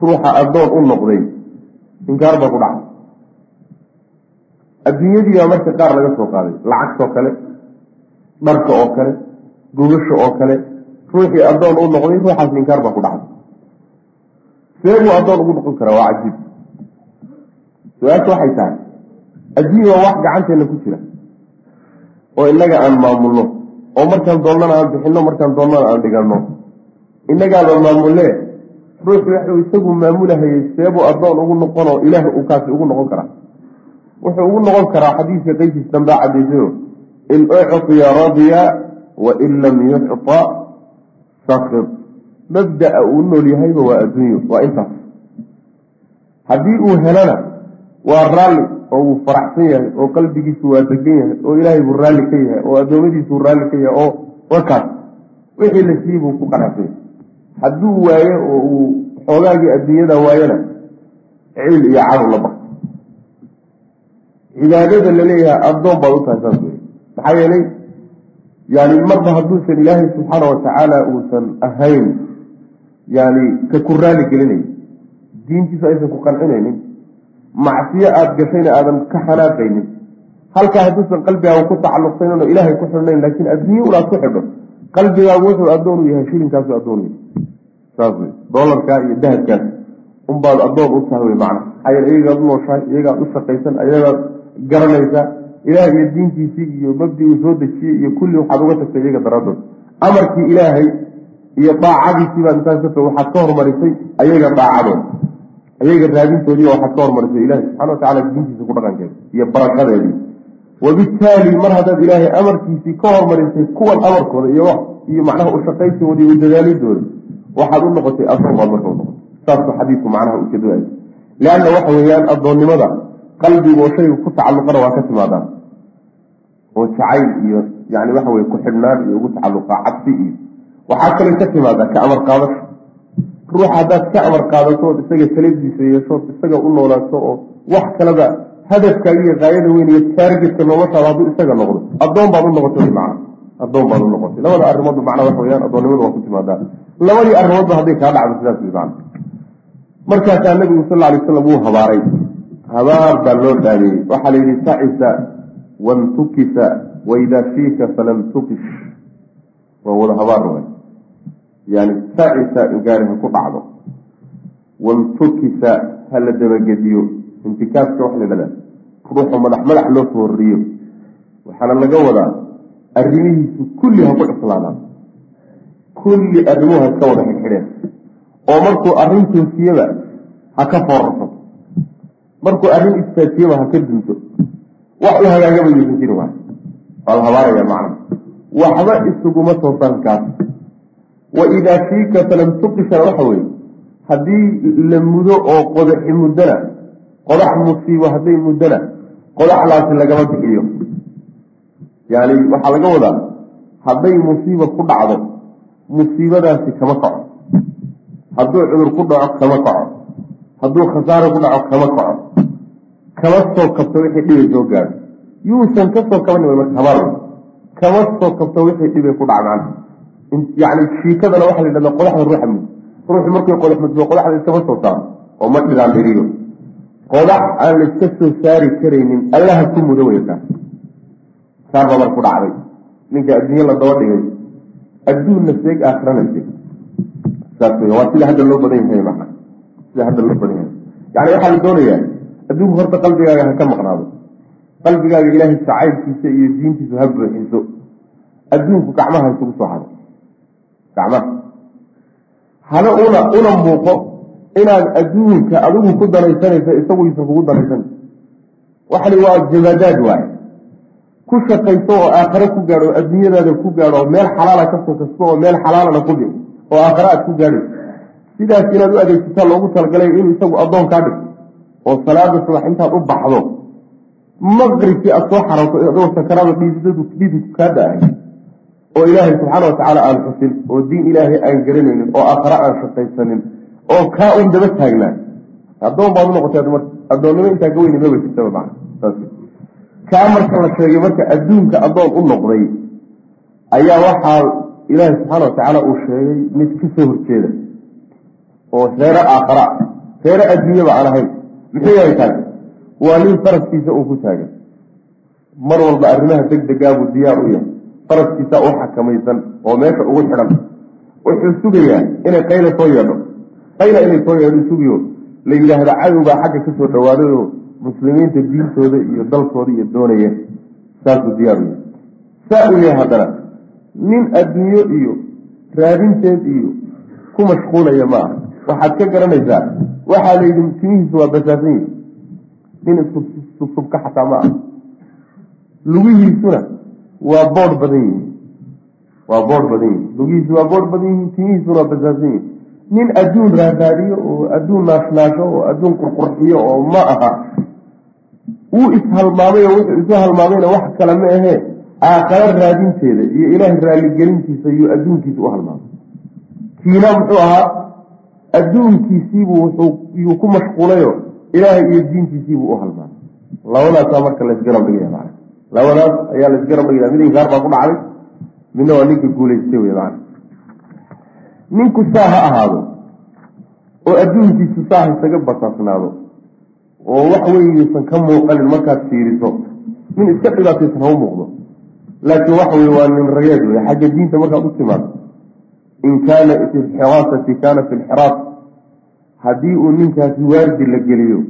ruuxa addoon u noqday inkaar baa ku dhacay adduunyadii baa marka qaar laga soo qaaday lacagtoo kale dharka oo kale gogasha oo kale ruuxii addoon u noqday ruuxaas inkaar baa ku dhacday. See buu addoon ugu noqon karaa waa cajiib. Su'aasha waxay tahay waa wax gacanteena ku jira oo innaga aan maamulno oo markaan doonnana aan bixinno markaan doonnana aan dhiganno. Innagaaba maamulee ruuxu waxuu isagu maamulahayay seebuu addoon ugu noqonoo ilaah uu kaasi ugu noqon karaa. Wuxuu ugu noqon karaa xadiiska qaysiis dambaa cadaysayo in uctiya radiya wa in lam yucta sakid mabda'a uu nool yahayba waa adduunyo waa intaas. Haddii uu helana waa raalli oo wuu faraxsan yahay oo qalbigiisu waa degan yahay oo ilaahay buu raalli ka yahay oo addoommadiisuu raalli ka yahay oo warkaas wixii la siiyey buu ku qanacsan yahay. Hadduu waayo oo uu xoogaagii adduunyada waayona ciil iyo cadow la barto. Cibaadada la leeyahay addoon baad u tahay saas wey maxaa yeelay yani marba hadduusan ilaahay subxaana watacaala uusan ahayn yani ka ku raali gelinay diintiisu aysan ku qancinaynin macsiyo aada gashayna aadan ka xanaaqaynin halkaa hadduusan qalbigaaga ku tacalluqsaynin oo ilaahay ku xidhnayn laakiin adduunye unaad ku xidho qalbigaagu wuxuu addoon u yahay shilinkaasu addoon u yahay. Saas wey doolarkaa iyo dahabkaas unbaad addoon u tahay wey macna. Maxaa yeele iyagaad u nooshahay iyagaad u shaqaysan iyagaad garanaysaa ilaah iyo diintiisii iyo mabdi uu soo dejiyey iyo kulli waxaad uga tagtay iyaga daradood amarkii ilaahay iyo daacadiisii baad intaas ka waxaad ka hormarisay ayaga daacadood ayaga raadintoodii waxaad ka hormarisay ilahi subxana watacala diintiisa ku dhaqankeeda iyo barakadeedii. Wabittaali mar haddaad ilaahay amarkiisii ka hormarisay kuwan amarkooda iyo macnaha ushaqaysigooda iyo udadaalidooda waxaad u noqotay addoon baad marka unoqotay saasuu xadiidku macnaha ujeedadaay leanna waxa weeyaan addoonnimada qalbigu oo shayga ku tacalluqana waa ka timaadaan. Oo jacayl iyo yani waxa weye ku-xidhnaan iyo ugu tacalluqaa cabsi iyo waxaa kaloo ka timaadaa ka amar qaadasho. Ruux haddaad ka amar qaadato ood isaga taladiisa yeeshood isaga u noolaato oo wax kaleba hadafkaaga iyo kaayada weyn iyo taargetka noloshaada hadduu isaga noqdo addoon baad u noqotay macna. Addoon baad u noqotay. Labada arrimoodba macnaa waxa weyaan addoonnimada waa ku timaadaa labadii arrimoodba hadday kaa dhacdo sidaas wey macna. Markaasaa nabigu sal alay slam wuu habaaray habaar baa loo dhaamiyey waxaa la yidhi tacisa wantukisa waidaa fiika falam tukish. Waa wada habaar waay yani tacisa ingaari ha ku dhacdo. Wantukisa ha la dabagediyo. Intikaafka wax la dhahdaa ruuxu madax madax loo foorriyo waxaana laga wadaa arrimihiisu kulli ha ku cuslaadaan kulli arrimuhu ha iska wada xidhxidheen. Oo markuu arrin toosiyaba ha ka foorarsato markuu arrin istaajiyaba ha ka dunto. Wax u hagaagaba yuusan jiri waay. Waa la habaaraya macna waxba isuguma toosaan kaas wa idaa fiika falam tuqishana waxa weeye. Haddii la mudo oo qodaxi muddana qodax musiibo hadday muddana qodaxdaasi lagama bixiyo. Yani waxaa laga wadaa hadday musiiba ku dhacdo musiibadaasi kama kaco. Hadduu cudur ku dhaco kama kaco hadduu khasaaro ku dhaco kama kaco. Kama soo kabto wixii dhibay soo gaadho yuusan ka soo kaban marka habaar kama soo kabto wixii dhibay ku dhacdaan yani shiikadana waxaa la yidhahdaa qodaxda ruuxa mud ruuxu markuu qodaxda iskama soo saaro oo ma dhigaan dhiriyo qodax aan la iska soo saari karaynin allaha ku mudo wey kaas saar baa marku dhacday. Ninka adduunye la daba dhigay. Adduunna seeg aakhirana seeg. Saas wey waa sida hadda loo badan yahay macna sida hadda loo badan yani waxaa la doonayaa adduunku horta qalbigaaga ha ka maqnaado. Qalbigaaga ilaahay jacaylkiisa iyo diintiisu ha buuxiso. Adduunku gacmaha isugu soo hado gacmaha hana una una muuqo inaad adduunka adigu ku danaysanaysa isagu isan kugu danaysan. Waxani waa jabadaad waaye. Ku shaqayso oo aakhare ku gaadho oo adduunyadaada ku gaadho oo meel xalaala ka soo kasbo oo meel xalaalana ku bixi oo aakhare aad ku gaadhayso sidaas inaad u adeegsataa loogu talagalay inuu isagu addoon kaa dhig oo salaada subax intaad u baxdo. Maqribkii aada soo xarooto adoo sakaraada dhiidadu dhiidku kaa da'ay oo ilaahay subxaana watacaala aan xusin oo diin ilaahay aan garanaynin oo aakhare aan shaqaysanin oo kaa un daba taagnaa addoon baad u noqotay marka addoonnimo intaa ka weyni maba jirtaba macna kaa marka la sheegay marka adduunka addoon u noqday ayaa waxaa ilaahi subxaana watacaala uu sheegay mid ka soo horjeeda oo reero aakhara reero adduunyaba aan ahayn muxuu yahay taas waa nin faraskiisa uu ku taagan. Mar walba arrimaha deg degaabuu diyaar u yahay. Faraskiisa u xakamaysan oo meesha ugu xidhan. Wuxuu sugayaa inay qayla soo yeedho. Qayla inay soo yeedho sugiyo la yidhaahda cadowbaa xagga ka soo dhawaaday oo muslimiinta diintooda iyo dalkooda iyo doonaya. Saasuu diyaar u yahay. Saa uu yahay haddana nin adduunyo iyo raadinteed iyo ku mashquulaya ma aha waxaad ka garanaysaa. Waxaa la yidhi timihiisu waa basaasan yihi nin isubsubka xataa ma aha. Lugihiisuna waa boodh badan yihi waa boodh badan yihi lugihiisu waa boodh badan yihiin timihiisuna waa basaasan yihi nin adduun raaraadiyo oo adduun naashnaasho oo adduun qurqurxiyo oo ma aha wuu ishalmaamay oo wuxuu isu halmaamayna wax kale ma ahee. Aakharo raadinteeda iyo ilaahay raalligelintiisa iyo adduunkiisa u halmaamay. Kiina muxuu ahaa adduunkiisiibuu yuu ku mashquulayo ilaahay iyo diintiisiibuu u halmaamay labadaasaa marka laysgarab dhigaya macana labadaas ayaa laysgarab dhigaya mid inkaar baa ku dhacday midna waa ninka guulaystay wey macana ninku saa ha ahaado oo adduunkiisu saa isaga basaasnaado oo wax weynaysan ka muuqanin markaad fiiriso nin iska dhibaataysan ha u muuqdo. Laakiin waxa weye waa nin rageed wey xagga diinta markaad u timaado in kaana fi lxiraasati kaana fi lxiraas haddii uu ninkaasi waardi la geliyo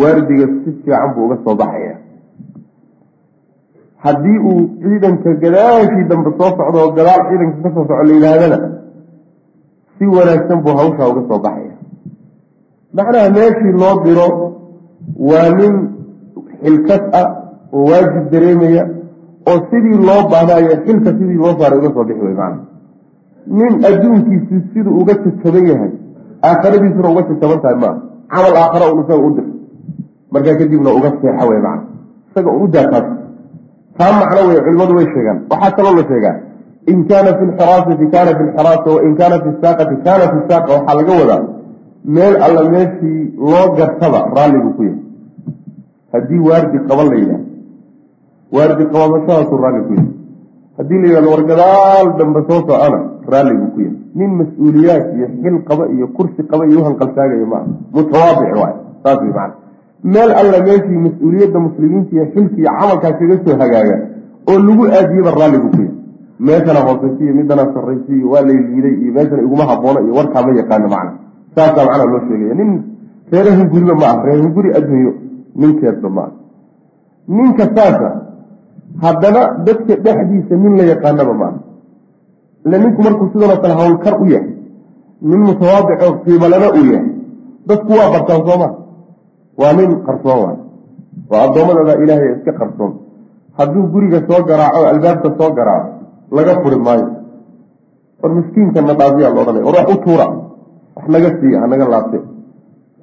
waardiga si fiican buu uga soo baxaya. Haddii uu ciidanka gadaashii dambe soo socdo oo gadaal ciidanka ka soo soco la yidhaahdana si wanaagsan buu hawshaa uga soo baxaya. Macnaha meeshii loo diro waa nin xilkas ah oo waajib dareemaya oo sidii loo baahnayo xilka sidii loo saaray uga soo bixi wey macana nin adduunkiisu siduu uga jajaban yahay aakhiradiisuna uga jajaban tahay maaha camal aakhara un isaga u dir markaa kadibna uga seexa wey macana isaga u daataas. Taa macno wey culimadu way sheegaan. Waxaa kaloo la sheegaa in kaana fi lxiraasati kaana fi lxiraasa wain kaana fi saaqati kaana fi saaqa waxaa laga wadaa meel alla meeshii loo gartaba raalligu ku yahay. Haddii waardi qaban la yidhahdo waardi qabadashadaasuu raalli ku yahay. Haddii la yidhahdo war gadaal dambe soo socona raalligu ku yahay nin mas'uuliyaad iyo xil qaba iyo kursi qaba iyo uhanqaltaagayo maaha mutawaadic waay. Saas wey macana meel alla meeshii mas'uuliyadda muslimiinta iyo xilki iyo camalkaa kaga soo hagaaga oo lagu aadiyaba raalligu ku yahay meeshana hoosaysa iyo midana sarraysa iyo waa layliiday iyo meeshana iguma haboono iyo warkaa ma yaqaano macna. Saasaa macnaa loo sheegaya. Nin reere hunguriba ma ah reer hunguri adduunyo. Ninkeedba ma ah ninka saasa haddana dadka dhexdiisa nin la yaqaanaba ma ah ila ninku markuu sidanoo kale hawlkar u yahay nin mutawaadicoo qiimalana uu yahay dadku waa bartaan sooma waa nin qarsoon waay. Waa addoommadada ilaahay iska qarsoon. Hadduu guriga soo garaaco o albaabka soo garaaco laga furi maayo. War miskiinkana dhaafiyaa la odhanaya war wax u tuura wax naga siiya hanaga laabte.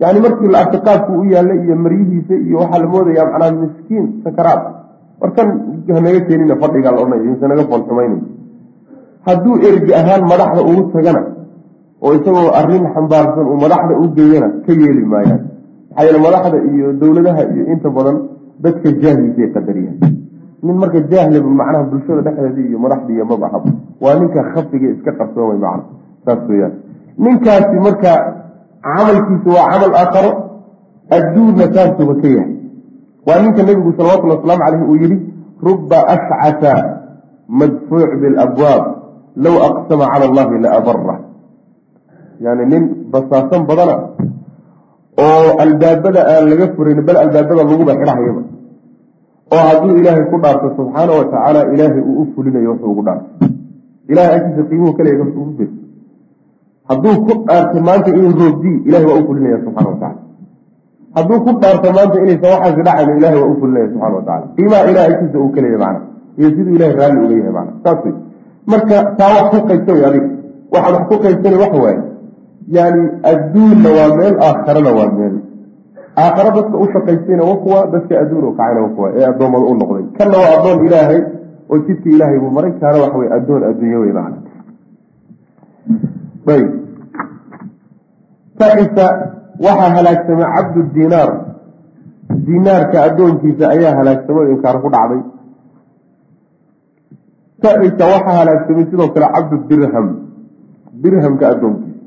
Yani markii la arka qaabku u yaalla iyo maryihiisa iyo waxaa la moodayaa macnaa miskiin sakaraad. Warkan hanaga keenina fadhigaa la odhanaya insa naga foolxumaynayo hadduu ergi ahaan madaxda ugu tagana oo isagoo arrin xambaarsan uu madaxda u geeyana ka yeeli maayaan. Maxaa yeele madaxda iyo dowladaha iyo inta badan dadka jaahilkay qadariyaan. Nin marka jaahliba macnaha bulshada dhexdeeda iyo madaxdiiyo maba ahaba. Waa ninka khafiga iska qarsoomay macna saas weyaan ninkaasi marka camalkiisu waa camal aakharo adduunna saasuba ka yahay. Waa ninka nebigu salawatullhi wasalaamu caleyh uu yihi ruba ashcasa madfuuc bilabwaab low aqsama cala allahi la abara yani nin basaasan badana oo albaabada aan laga furin bal albaabada laguba xidhahayaba oo hadduu ilaahay ku dhaarto subxaana wa tacaala ilaahay uu u fulinayo wuxuu ugu dhaartay ilahay agtiisa qiimuhu ugu bir hadduu ku dhaarto maanta inuu roogdii ilahay waa u fulinaya subxana wa tacala hadduu ku dhaarto maanta inaysan waxaasi dhacayno ilahay waa u fulinaya subxana wa tacala qiimaha ilahay agtiisa uu kaleeya macna iyo siduu ilahay raalli uga yahay macna saas wey marka taa wax ku qaybsan adiga waxaad wax ku qaybsani waxa waaye yani adduunna waa meel aakharana waa meel. Aakhare dadka u shaqaystayna wa kuwa dadka adduun u kacayna wa ee addoommada u noqday. Kanna waa addoon ilaahay oo jidka ilaahay buu maray kaana waxa wey addoon adduunyo wey macna ayb taisa waxaa halaagsamay cabdu dinaar. Dinaarka addoonkiisa ayaa halaagsamay inkaar ku dhacday tacisa waxaa halaagsamay sidoo kale cabdu dirham. Dirhamka addoonkiisa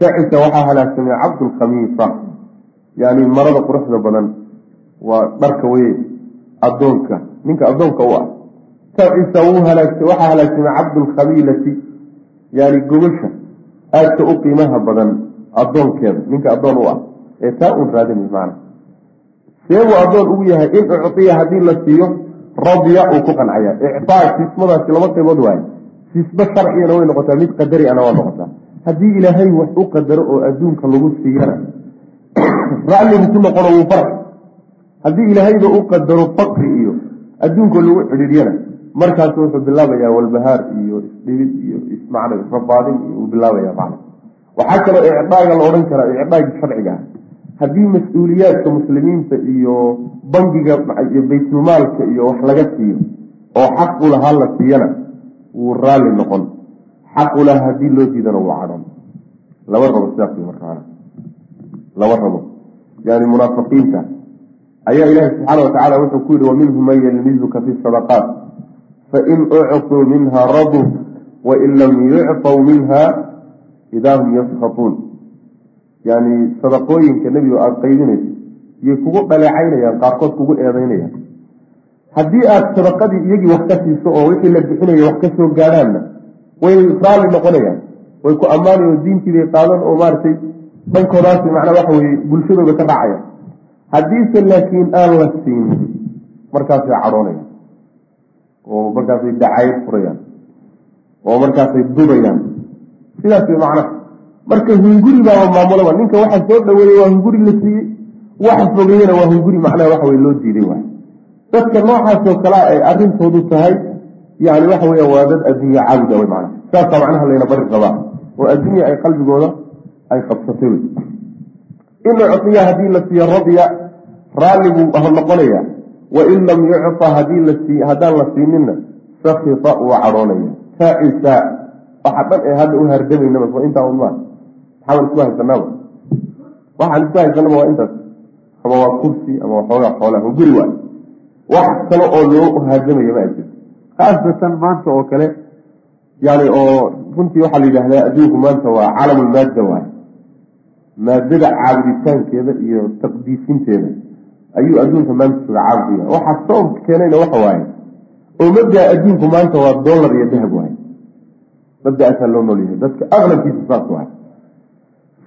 tacisa waxaa halaagsamay cabdulkhamiisa yani marada quruxda badan waa dharka weye addoonka. Ninka addoonka u ah. Halaag waxaa halaagsamay cabdulkhabiilati yani gobasha aadka u qiimaha badan addoonkeeda ninka addoon u ah. Ee taa uun raadinay maana. Seebuu addoon ugu yahay in uctiya haddii la siiyo radya uu ku qancaya. Ictaa siismadaasi laba qaybood waaye siismo sharcigana way noqotaa mid qadari ana waa noqotaa. Haddii ilaahay wax u qadaro oo adduunka lagu siiyana [coughs] racligu ku noqono wuu farx. Haddii ilaahayba u qadaro fakri iyo adduunka lagu cidhiiryana markaasu wuxuu bilaabayaa walbahaar iyo isdhibid iyo ismacna israbaadin iyo uu bilaabaya macna. Waxaa kaloo icdaaga la odhan karaa icdaagii sharciga ah haddii mas'uuliyaadka muslimiinta iyo bangiga iyo baytulmaalka iyo wax laga siiyo oo xaq u lahaa la siiyana wuu raalli noqon. Xaq u laha haddii loo diidana wuu cadhon laba rabo sidaas markaana laba rabo. Yani munaafiqiinta ayaa ilaahi subxaana watacaala wuxuu ku yihi waminhum man yalmizuka fi sadaqaat fain ucطuu minha raduu wain lam yucطw minha idaa hum yaskatuun yani sadaqooyinka nebigo aada qaydinayso yay kugu dhaleecaynayaan qaarkood kugu eedeynayaan haddii aada sadaqadii iyagii wax ka siiso oo wixii la bixinaya wax ka soo gaadhaanna way raalli noqonayaan way ku ammaanayan oo diintiibay qaadan oo maaragtay dhankoodaasi macnaa waxa weye bulshadooda ka raacaya haddiise laakiin aan la siinin markaasay cadhoonayaan. Oo markaasay dacayad furayaan. Oo markaasay dubayaan. Sidaas way macnaha marka hunguri baaba maamulaba ninka waxa soo dhaweeyey waa hunguri la siiyey. Waxa fogeeyena waa hunguri macnaha waxa weye loo diiday waay. Dadka noocaasoo kalea ay arrintoodu tahay yani waxa weya waa dad addunya caabuda wey macnaha. Saasaa macnaha layna bari rabaa. Oo addunya ay qalbigooda ay qabsatay wey in uctiya haddii la siiyo radya raalli buu noqonaya wain lam yucta haddii haddaan la siinina sakita wuu cadhoonaya taacisa waxa dhan ee hadda u hardamayna bas waa intaa unmaa maxaan isku haysanaaba waxaan isku haysanaba waa intaas. Ama waa kursi ama waxoogaa xoolaa hunguri waay wax kale oo loo hardamaya ma ajiro khaasatan maanta oo kale yani oo runtii waxaa la yidhahdaa adduunku maanta waa calamulmaadda waay maadada caabuditaankeeda iyo taqdiisinteeda ayuu adduunka maanta suga caabudiya waxaa sababka keenayna waxa waaye oo mabdaa adduunku maanta waa dollar iyo dahab waay mabdaasaa loo nool yahay. Dadka aqlabkiisa saas waay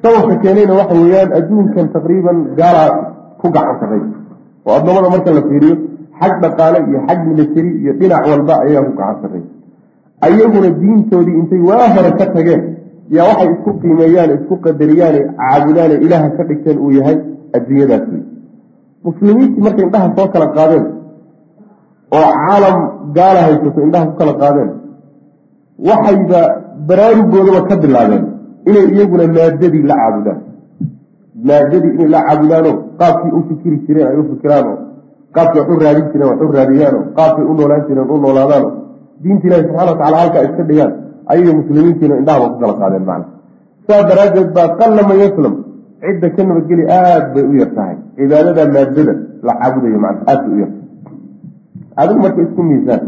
sababka keenayna waxa weeyaan adduunkan taqriiban gaalaa ku gacan saray oo addoomada marka la fiiriyo xag dhaqaale iyo xag military iyo dhinac walba ayaa ku gacan saray ayaguna diintoodii intay waa hore ka tageen yaa waxay isku qiimeeyaan isku qadariyaane caabudaane ilaaha ka dhigteen uu yahay adduunyadaas wey muslimiintii markay indhaha soo kala qaadeen oo caalam gaala haysato indhaha ku kala qaadeen waxayba baraarugoodaba ka bilaabeen inay iyaguna maadadii la caabudaan. Maadadii inay la caabudaanoo qaabkii u fikiri jireen ay u fikiraano qaabkii wax u raadin jireen wax u raadiyaano qaabkay u noolaan jireen u noolaadaano diinta ilahi subxana watacala halkaa iska dhigaan ayay muslimiintiina indhahaba ku kala qaadeen macna. Saas daraaddeed baa qalla man yaslam cidda ka nabadgeli aada bay u yar tahay. Cibaadada maadada la caabudayo macna aada bay u yartahay adigu marka isku miisaan.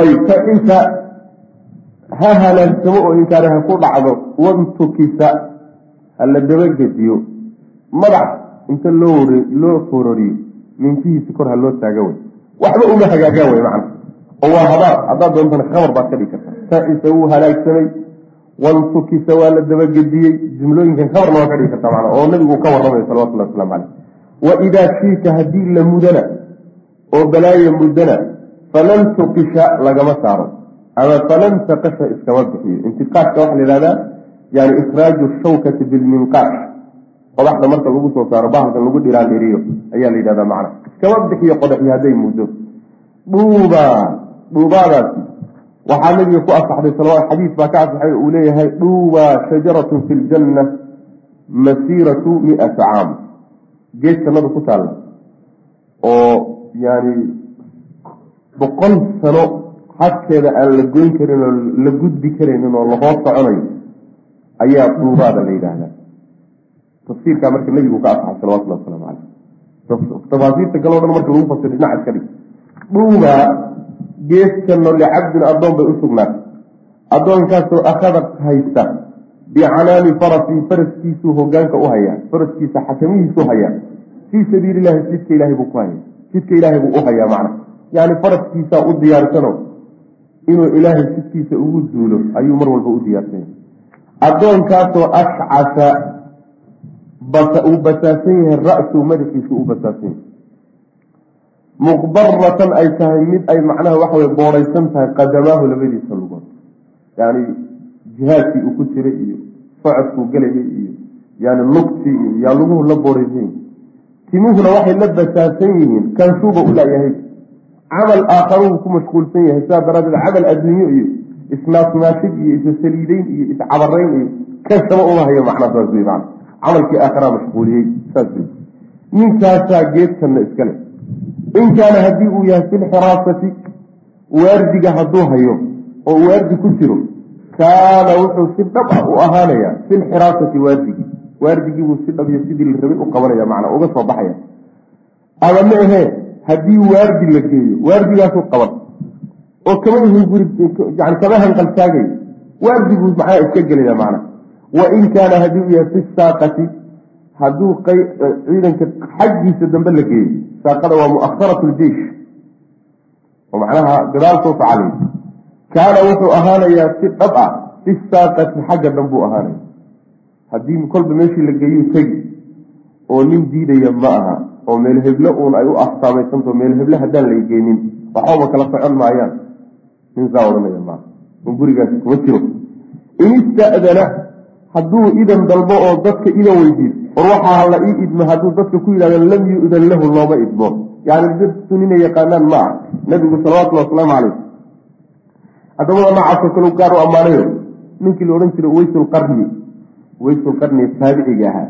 Ayb fa inta ha halaagsamo oo inkaari ha ku dhacdo wantukisa hala dabagediyo madax inta loo loo fororiyo mintihiisa kor ha loo taaga wey. Waxba uma hagaagaan wey macna. Oo waa habaar haddaad doontana khabar baad ka dhigi karta faisa wuu halaagsamay wantukisa waa la dabagediyey jumlooyinkan khabarna waa ka dhigi karta mana oo nabigu ka warramayo salawatullahi waslamu caleyh wa idaa shiika haddii la mudana oo balaaya mudana falan tuqisha lagama saaro ama falan taqasha iskama bixiyo intiqaashka waxaa la yihahdaa yani ikhraaju shawkati bilminqaash qodaxda marka lagu soo saaro bahalkan lagu dhiraandhiriyo ayaa la yidhahdaa macna. Iskama bixiyo qodaxi hadday muddo dhuuba dhuubaadaasi waxaa nabiga ku asaxday sal xadiis baa ka asaxay uu leeyahay dhuuba shajaratun fi ljanna masiiratu miata caam. Geed jannada ku taalla oo yani boqol sano hadkeeda aan la goyn karin oo la gudbi karaynin oo lahoos soconayo ayaa dhuubaada la yidhaahdaa. Tafsiirkaa marka nebigu ka asaxay salawatullahi waslamu caleyh tafaasiirta galoo dhan marka lagu fasiro dhinaca iska dhig. Dhuugaa geeskanno licabdin addoon bay u sugnaatay. Addoonkaasoo akhada haysta bicanaani farasi faraskiisuu hogaanka u hayaa faraskiisa xakamihiisuu hayaa. Fii sabiili illahi jidka ilahay buu ku hayaa. Jidka ilaahay buu u hayaa macna. Yani faraskiisaa u diyaarsano inuu ilaahay jidkiisa ugu duulo ayuu mar walba u diyaarsanya addoonkaasoo ashcasa uu basaasan yahay ra-suu madaxiisu u basaasan yahay. Muqbaratan ay tahay mid ay macnaha waxa wey boodhaysan tahay qadamaahu labadiisa lugood. Yani jihaadkii uu ku jiray iyo socodkuu gelayay iyo yani lugtii iyo yaa luguhu la boodhaysan yihiin timuhuna waxay la basaasan yihiin kanshuuba u layahay camal aakharuhu ku mashquulsan yahay sidaa daraadeed camal adduunyo iyo isnaasnaashig iyo isasaliideyn iyo iscabarayn iyo kasaba uma hayo macnaa wey man camalkii aakharaa mashquuliyey saas wey ninkaasaa geedkanna iskale in kaana haddii uu yahay filxiraasati waardiga hadduu hayo oo waardi ku jiro kaana wuxuu si dhab ah u ahaanayaa filxiraasati waardigii. Waardigii buu si dhab iyo sidii la rabay u qabanaya macnaa uga soo baxaya ama ma ahee haddii waardi la geeyo waardigaasuu qaban oo kama hanqaltaagayo waardiguu macnaha iska gelaya macna? Wa in kaana haddii uu yahay fi saaqati hadduu ciidanka xaggiisa dambe la geeyo saaqada waa mu'akharatu ljeish oo macnaha gadaal soo socalay kaana wuxuu ahaanayaa si dhab ah fi saaqati xagga dambuu ahaanaya haddii kolba meeshii la geeyuu tegi oo nin diidaya ma aha oo meel heblo uun ay u afsaamaysanto meel heble haddaan la geenin waxbaba kala socon maayaan. Nin saa odhanaya maa un gurigaasi kuma jiro. In ista'dana hadduu idan dalbo oo dadka idan weydiiso war waxaa la ii idmo hadduu dadka ku yidhahdo lam yu-dan lahu looma idmo. Yani dadku nina yaqaanaan ma ah nabigu salawatullhi wasalaamu calayh. Haddamada noocaasoo kale gaar u ammaanayo? Ninkii la odhan jiray waysulqarni waysulqarni taabiciga ahaa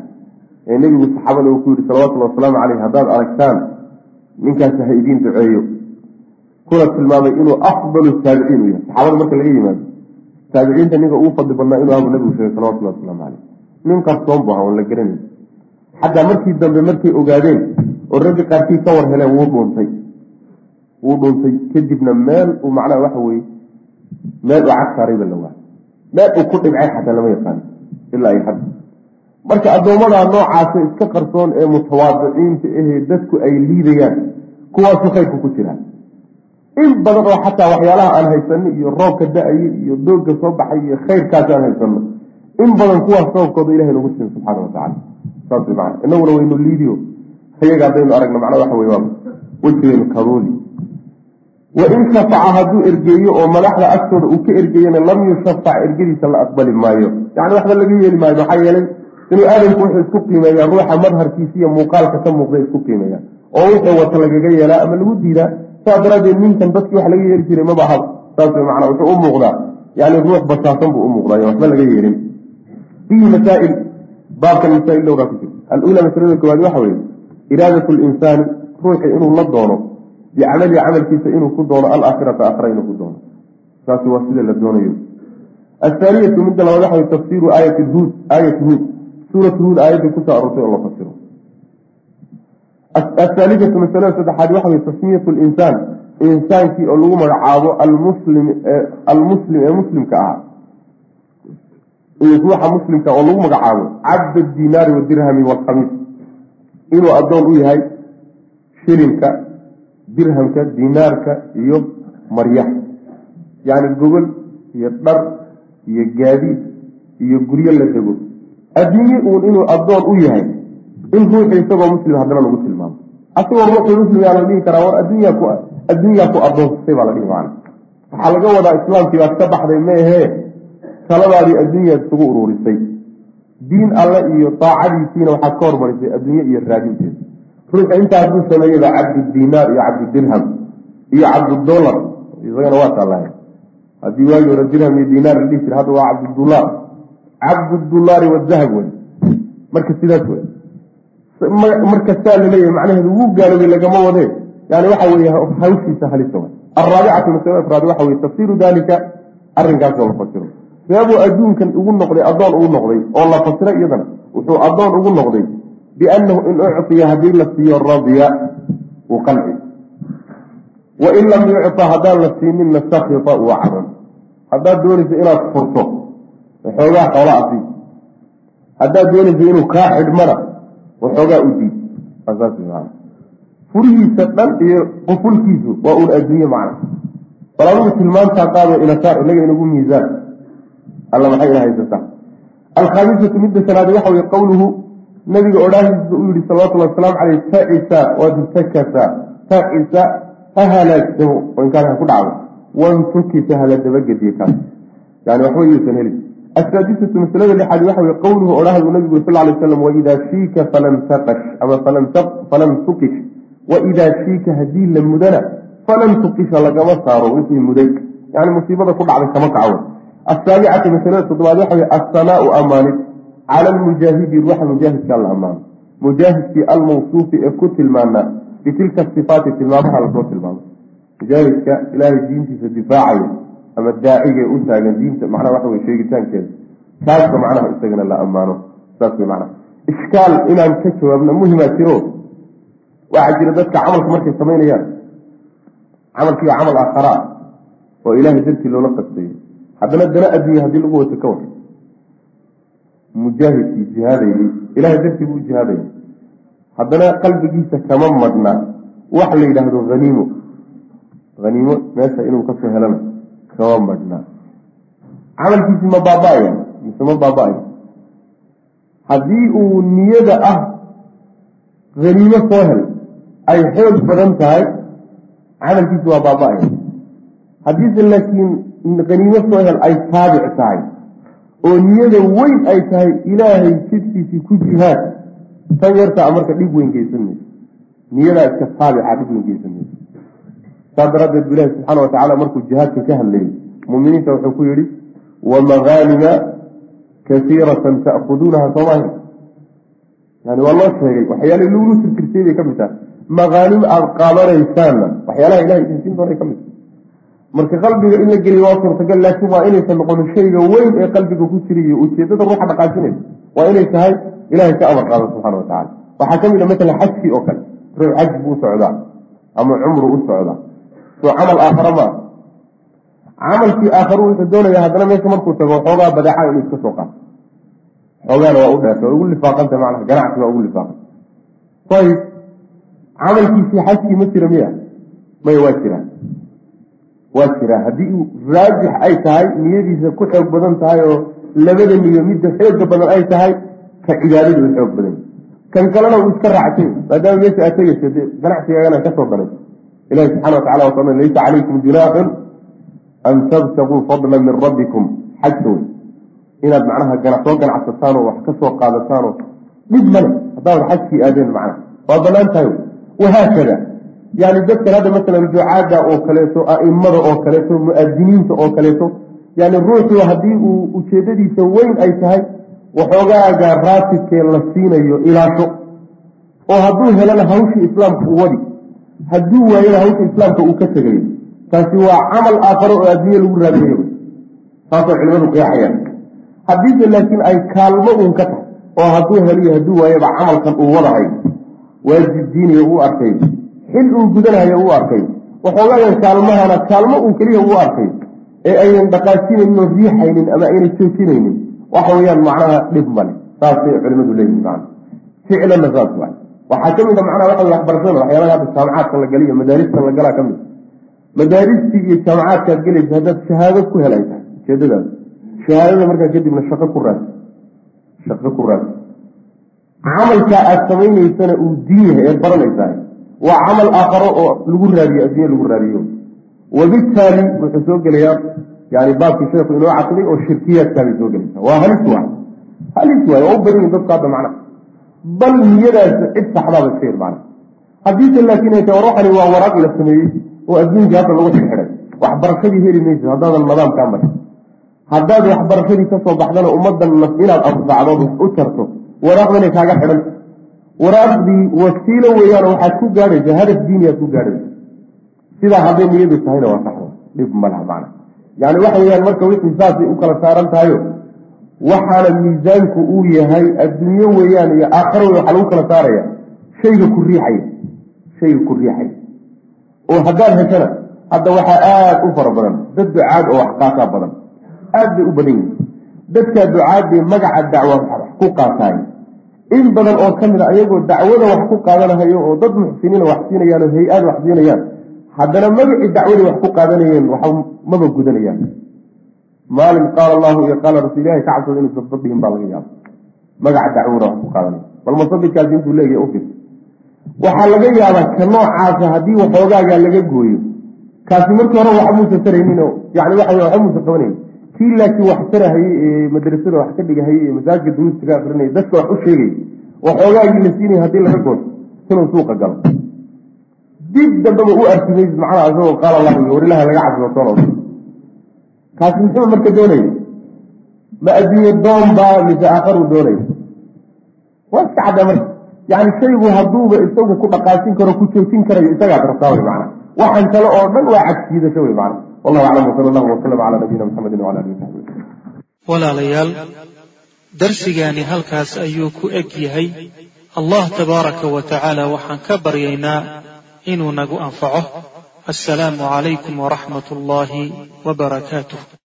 ee nebigu saxaabada uu ku yihi salawatullhi wasalaamu caleyh haddaad aragtaan ninkaasi ha idiin duceeyo. Kuna tilmaamay inuu afdalu taabiciin u yahay. Saxaabada marka laga yimaado taabiciinta ninka ugu fadli badnaa inuu abu nabigu sheegay salawatullahi wasalaamu caleyh nin qarsoon bu aha on la garanay xataa markii dambe markay ogaadeen oo raggi qaarkii ka war heleen wuu dhuuntay wuu dhuuntay kadibna meel uu macnaha waxa weye meel uu cag saarayba la waa meel uu ku dhibcay xataa lama yaqaano ilaa ay hadda marka addoommada noocaasa iska qarsoon ee mutawaadiciinta ahee dadku ay liidayaan kuwaasu khayrku ku jiraan. In badan oo xataa waxyaalaha aan haysano iyo roobka da'aye iyo doogga soo baxay iyo khayrkaas aan haysano in badan kuwaas sababkooda ilahay nagu siin subxaana watacala saas macana inaguna waynu liidiyo. Ayaga haddaynu aragno macnaa waxa wey waa wejigaynu kaduuli wain shafaca hadduu ergeeyo oo madaxda agtooda uu ka ergeeyana lam yushafac ergadiisa la aqbali maayo. Yani waxba laga yeeli maayo maxaa yeelay inuu aadamku wuxuu isku qiimeeyaa ruuxa madharkiisa iyo muuqaalka ka muuqda isku qiimeeya oo wuxuu wata lagaga yeelaa ama lagu diidaa saas daraaddeed ninkan dadkii wax laga yeeli jiray maba ahaba saas macnaa wuxuu u muuqdaa. Yani ruux basaasan buu u muuqdaa waxba laga yeelin. Fiihi masaail baabkan masaail dhowraa ku jirta alula masalada koowaad waxa weeye iraadat linsaani ruuxi inuu la doono bicamalihi camalkiisa inuu ku doono alaakhirata aakhira inuu ku doono. Saasi waa sida la doonayo. Athaaniyatu midda labaad waxa wey tafsiru aayati huud aayati huud suurat huud aayaddii ku soo aroortay oo la fasiro. Athaalithatu masalada saddexaad waxa wey tasmiyatu linsaan insaankii oo lagu magacaabo almuslim almuslim ee muslimka ahaa. Ruuxa muslimka oo lagu magacaabo cabd dinaari wadirhami walkhamiis inuu addoon u yahay shilinka dirhamka dinaarka iyo maryax yacni gogol iyo dhar iyo gaadiid iyo guryo la dego adduunye uun inuu addoon u yahay. In ruuxu isagoo muslim haddana lagu tilmaamo. Asagoo ruuxu muslim yaa la dhihi karaa war adduunyaa ku adduunyaa ku addoonsatay baa la dhihi macana waxaa laga wadaa islaamkii baad ka baxday meehee taladaadii adduunyaad isugu uruurisay. Diin alle iyo daacadiisiina waxaad ka hormarisay adduunye iyo raadinteeda ruuxa intaa hadduu sameeyaba cabdudinaar iyo cabdudirham iyo cabdudolar isagana waa taalahay haddii waagi hore dirham iyo dinaar la dhihi jira hadda waa cabdudulaar cabdudulaari wadahab wey marka sidaas wey marka saa la leeyahay macnaheedu wuu gaaloobay lagama wadee. Yani waxa weeye hawshiisa halisa way alraabicatu afraad waxa weye tafsiru dalika arrinkaasoo la fasiro seebuu adduunkan ugu noqday addoon ugu noqday oo la fasiro iyadana wuxuu addoon ugu noqday biannahu in uctiya haddii la siiyo radya uu qanci wain lam yucta haddaan la siininna sakita uu caban haddaad doonayso inaad furto waxoogaa xoola asi haddaad doonayso inuu kaa xidhmana waxoogaa u diid. Furihiisa dhan iyo qufulkiisu waa uun adduunye macna. Bal adugu tilmaantaa qaado inasaa inaga inagu miisaan. Alla maxay ina haysataa alkhaamisatu midda shanaad waxa weye qowluhu nabiga odhaahiisa u yihi salawatullhi wasalaamu caleyh tacisa wadtakasa tacisa ha halaagsamo oo inkaan ku dhacdo. Wantukisa hala dabagediye kaas. Yani waxba yuusan helin asaadisatu masalada lixaad waxa weye qowluhu odhahdu nabigu sal lay slam waidaa shiika falam taqash ama falam tukish waidaa shiika haddii la mudana falam tukisha lagama saaro wixii muday yani musiibada ku dhacday kama kaco asaabicatu masalada toddobaad waxa wey assanaau amaanid cala almujaahidi ruuxa mujaahidka la ammaano mujaahidkii almawsuufi ee ku tilmaanaa bitilka sifaati tilmaamaha la soo tilmaamo mujaahidka ilaahay diintiisa difaacaya ama daaciga u taagan diinta macnaha waxa wey sheegitaankeeda. Kaasa macnaha isagana la ammaano. Saas wey macnaha. Ishkaal inaan ka jawaabno muhimaa jiro. Waxaa jira dadka camalka markay samaynayaan. Camalkiiba camal aakharaa oo ilaahay dartii loola qastayo haddana dana adduunya haddii lagu wato ka war. Mujaahidkii jihaadayay ilahay dartii buu jihaadaya haddana qalbigiisa kama madna. Wax la yidhaahdo haniimo haniimo meesha inuu ka soo helana kama madna camalkiisi ma baaba-aya mise ma baaba-ayo haddii uu niyada ah haniimo soo hel ay xoog badan tahay camalkiisi waa baaba-aya haddiise laakiin haniimo soo hel ay taabic tahay oo niyada weyn ay tahay ilaahay jidkiisii ku jihaad tan yartaa marka dhib weyn geysan mayso niyadaa iska taabica dhib weyn geysan saas daraaddeed bu ilahi subxaana watacaala markuu jihaadka ka hadlayay. Muminiinta wuxuu ku yihi wamaghanima kasiiratan ta'khuduunaha soomaahi yani waa loo sheegay waxyaala lagulu tirtirsay bay ka mid tahay. Magaanim aada qaadanaysaanna waxyaalaha ilahay idinsiin doonay ka tahay. Marka qalbiga in la geliyo waa suurtagal laakiin waa inaysan noqonin shayga weyn ee qalbiga ku jira iyo ujeedada ruuxa dhaqaajinaysa. Waa inay tahay ilahay ka amar qaado subxana wa tacala waxaa ka mid a masalan xajkii oo kale ruux xaj buu socdaa ama cumru u socdaa soo camal aakhara maa camalkii aakharu wuxuu doonaya haddana meesha markuu tago xoogaa badeeca inuu iska soo qaato. Xoogaana waa u dheerta waa ugu lifaaqanta macnaha ganacsi waa ugu lifaaqan. Ayib camalkiisii xajkii ma jira miya maya waa jiraa waa jiraa haddii uu raajix ay tahay niyadiisa ku xoog badan tahay oo labada niyo midda xooga badan ay tahay ka cibaadada u xoog badan. Kan kalena uu iska raacsan maadaama meesha aad tegaysa ganacsigaagana ka soo danay ilahi subxana watacala waa laysa calaykum junaaxun an tabtaguu fadla min rabbikum xajka wey inaad macnaha soo ganacsataan oo wax ka soo qaadataan oo dhib male haddaad xajkii aadeen macnaha waa bannaan tahay wahaakada yani dadkan hadda masalan ducaada oo kaleeto a'imada oo kaleeto mu'adiniinta oo kaleeto yani ruuxuu haddii uu ujeedadiisa weyn ay tahay waxoogaaga raatibkee la siinayo ilaasho oo hadduu helana hawshii islaamka u wadi hadduu waayana hawsha islaamka uu ka tegayo taasi waa camal aakharo oo adduunye lagu raadiyayo saasay culimadu qeexayaan. Haddiise laakiin ay kaalmo uun ka tahay oo hadduu heliyo hadduu waayaba camalkan uu wadahay waajib diiniya uu arkay. Xil uu gudanayo uu arkay. Waxoogaayan kaalmahana kaalmo uu keliya uu arkay. Ee aynan dhaqaajinaynin oo riixaynin ama aynan joojinaynin waxa weeyaan macnaha dhib male saasay culimadu leeyihiin ficlanna saas waay waxaa ka mid a macnaha waxa waxbarashada waxyaalaha hadda jaamacaadka la galiyo madaarista la galaa ka mid. Madaaristii iyo jaamacaadkaad gelaysa haddaad shahaado ku helay tahay ujeedadaas shahaadada markaa kadibna shaqo ku raadsi shaqo ku raadsi camalkaa aada samaynaysana uu diin yahay eed baranaysahay. Waa camal aakharo oo lagu raadiyo addunya lagu raadiyo. Wabitaali wuxuu soo gelayaa yani baabkii sheekhu inoo caqday oo shirkiyaadkaabay soo gelaysaa. Waa halis waay. Halis waay. Waa u badan yihiin dadku hadda macna bal niyadaas cid saxdaaba iska yar macna haddiise laakiin ay tahay war waxani waa waraaq la sameeyey oo adduunkii hadda lagu xirxiday waxbarashadii heli maysa haddaadan nidaamkaa marin. Haddaad waxbarashadii ka soo baxdana ummaddan inaad anfacdood u jarto waraaqdanay kaaga xidhanta waraaqdii wasiilo weeyaan waxaad ku gaadhaysa hadaf diiniyaad ku gaadhaysa. Sidaa hadday niyadu tahayna waa saxda dhib malaha macna yani waxa weyaan marka wixii saasay u kala saaran tahayo waxaana miisaanku uu yahay adduunyo weeyaan iyo aakharo wey waxaa lagu kala saaraya. Shayga ku riixaya shayga ku riixaya oo haddaad heshana hadda waxaa aada u fara badan. Dad ducaad oo wax qaataa badan. Aad bay u badan yihiin dadkaa ducaadbay magaca dacwa wax ku qaataay in badan oo ka mid a ayagoo dacwada wax ku qaadanahayo oo dad muxsiniina wax siinayaan oo hay'aad wax siinayaan haddana magacii dacwadii wax ku qaadanayeen wax maba gudanayaan maalin qaala allahu iyo qaala rasul ilahi ka cabsooda inuusan sadhihin baa laga yaaba magaca dacwada wax ku qaadanaya bal masadikaasi intuu leeyahay ufir waxaa laga yaabaa ka noocaasa haddii waxoogaagaa laga gooyo. Kaasi markii hore wax muusa taraynin oo yani waxa wey waxba muusa qabanayn kii laakiin wax tarahayey ee madrasada wax ka dhigahayey ee masaajidka duruusta ka akrinaya dadka wax u sheegay waxoogaagii la siinaya haddii laga gooto inuu suuqa galo. Dib dambeba u arkimaysid macnaha isagoo qaala allahu iyo war laga cabsado toolo kaasi muxuu marka doonaya ma adduunye doon baa mise aakharuu doonaya waa iska caddaa marka. Yani shaygu hadduuba isagu ku dhaqaajin karo ku joojin karayo isagaad rabtaa wey macana waxaan kale oo dhan waa cagsiidasho wey macana wallahu aclam wsala allahu wasalam calaa nabiyina muxamedin wala alihi wasaxbi walaalayaal darsigaani halkaas ayuu ku eg yahay. Allah tabaaraka wa tacaala waxaan ka baryaynaa inuu nagu anfaco assalaamu calaykum waraxmat ullaahi wabarakaatuh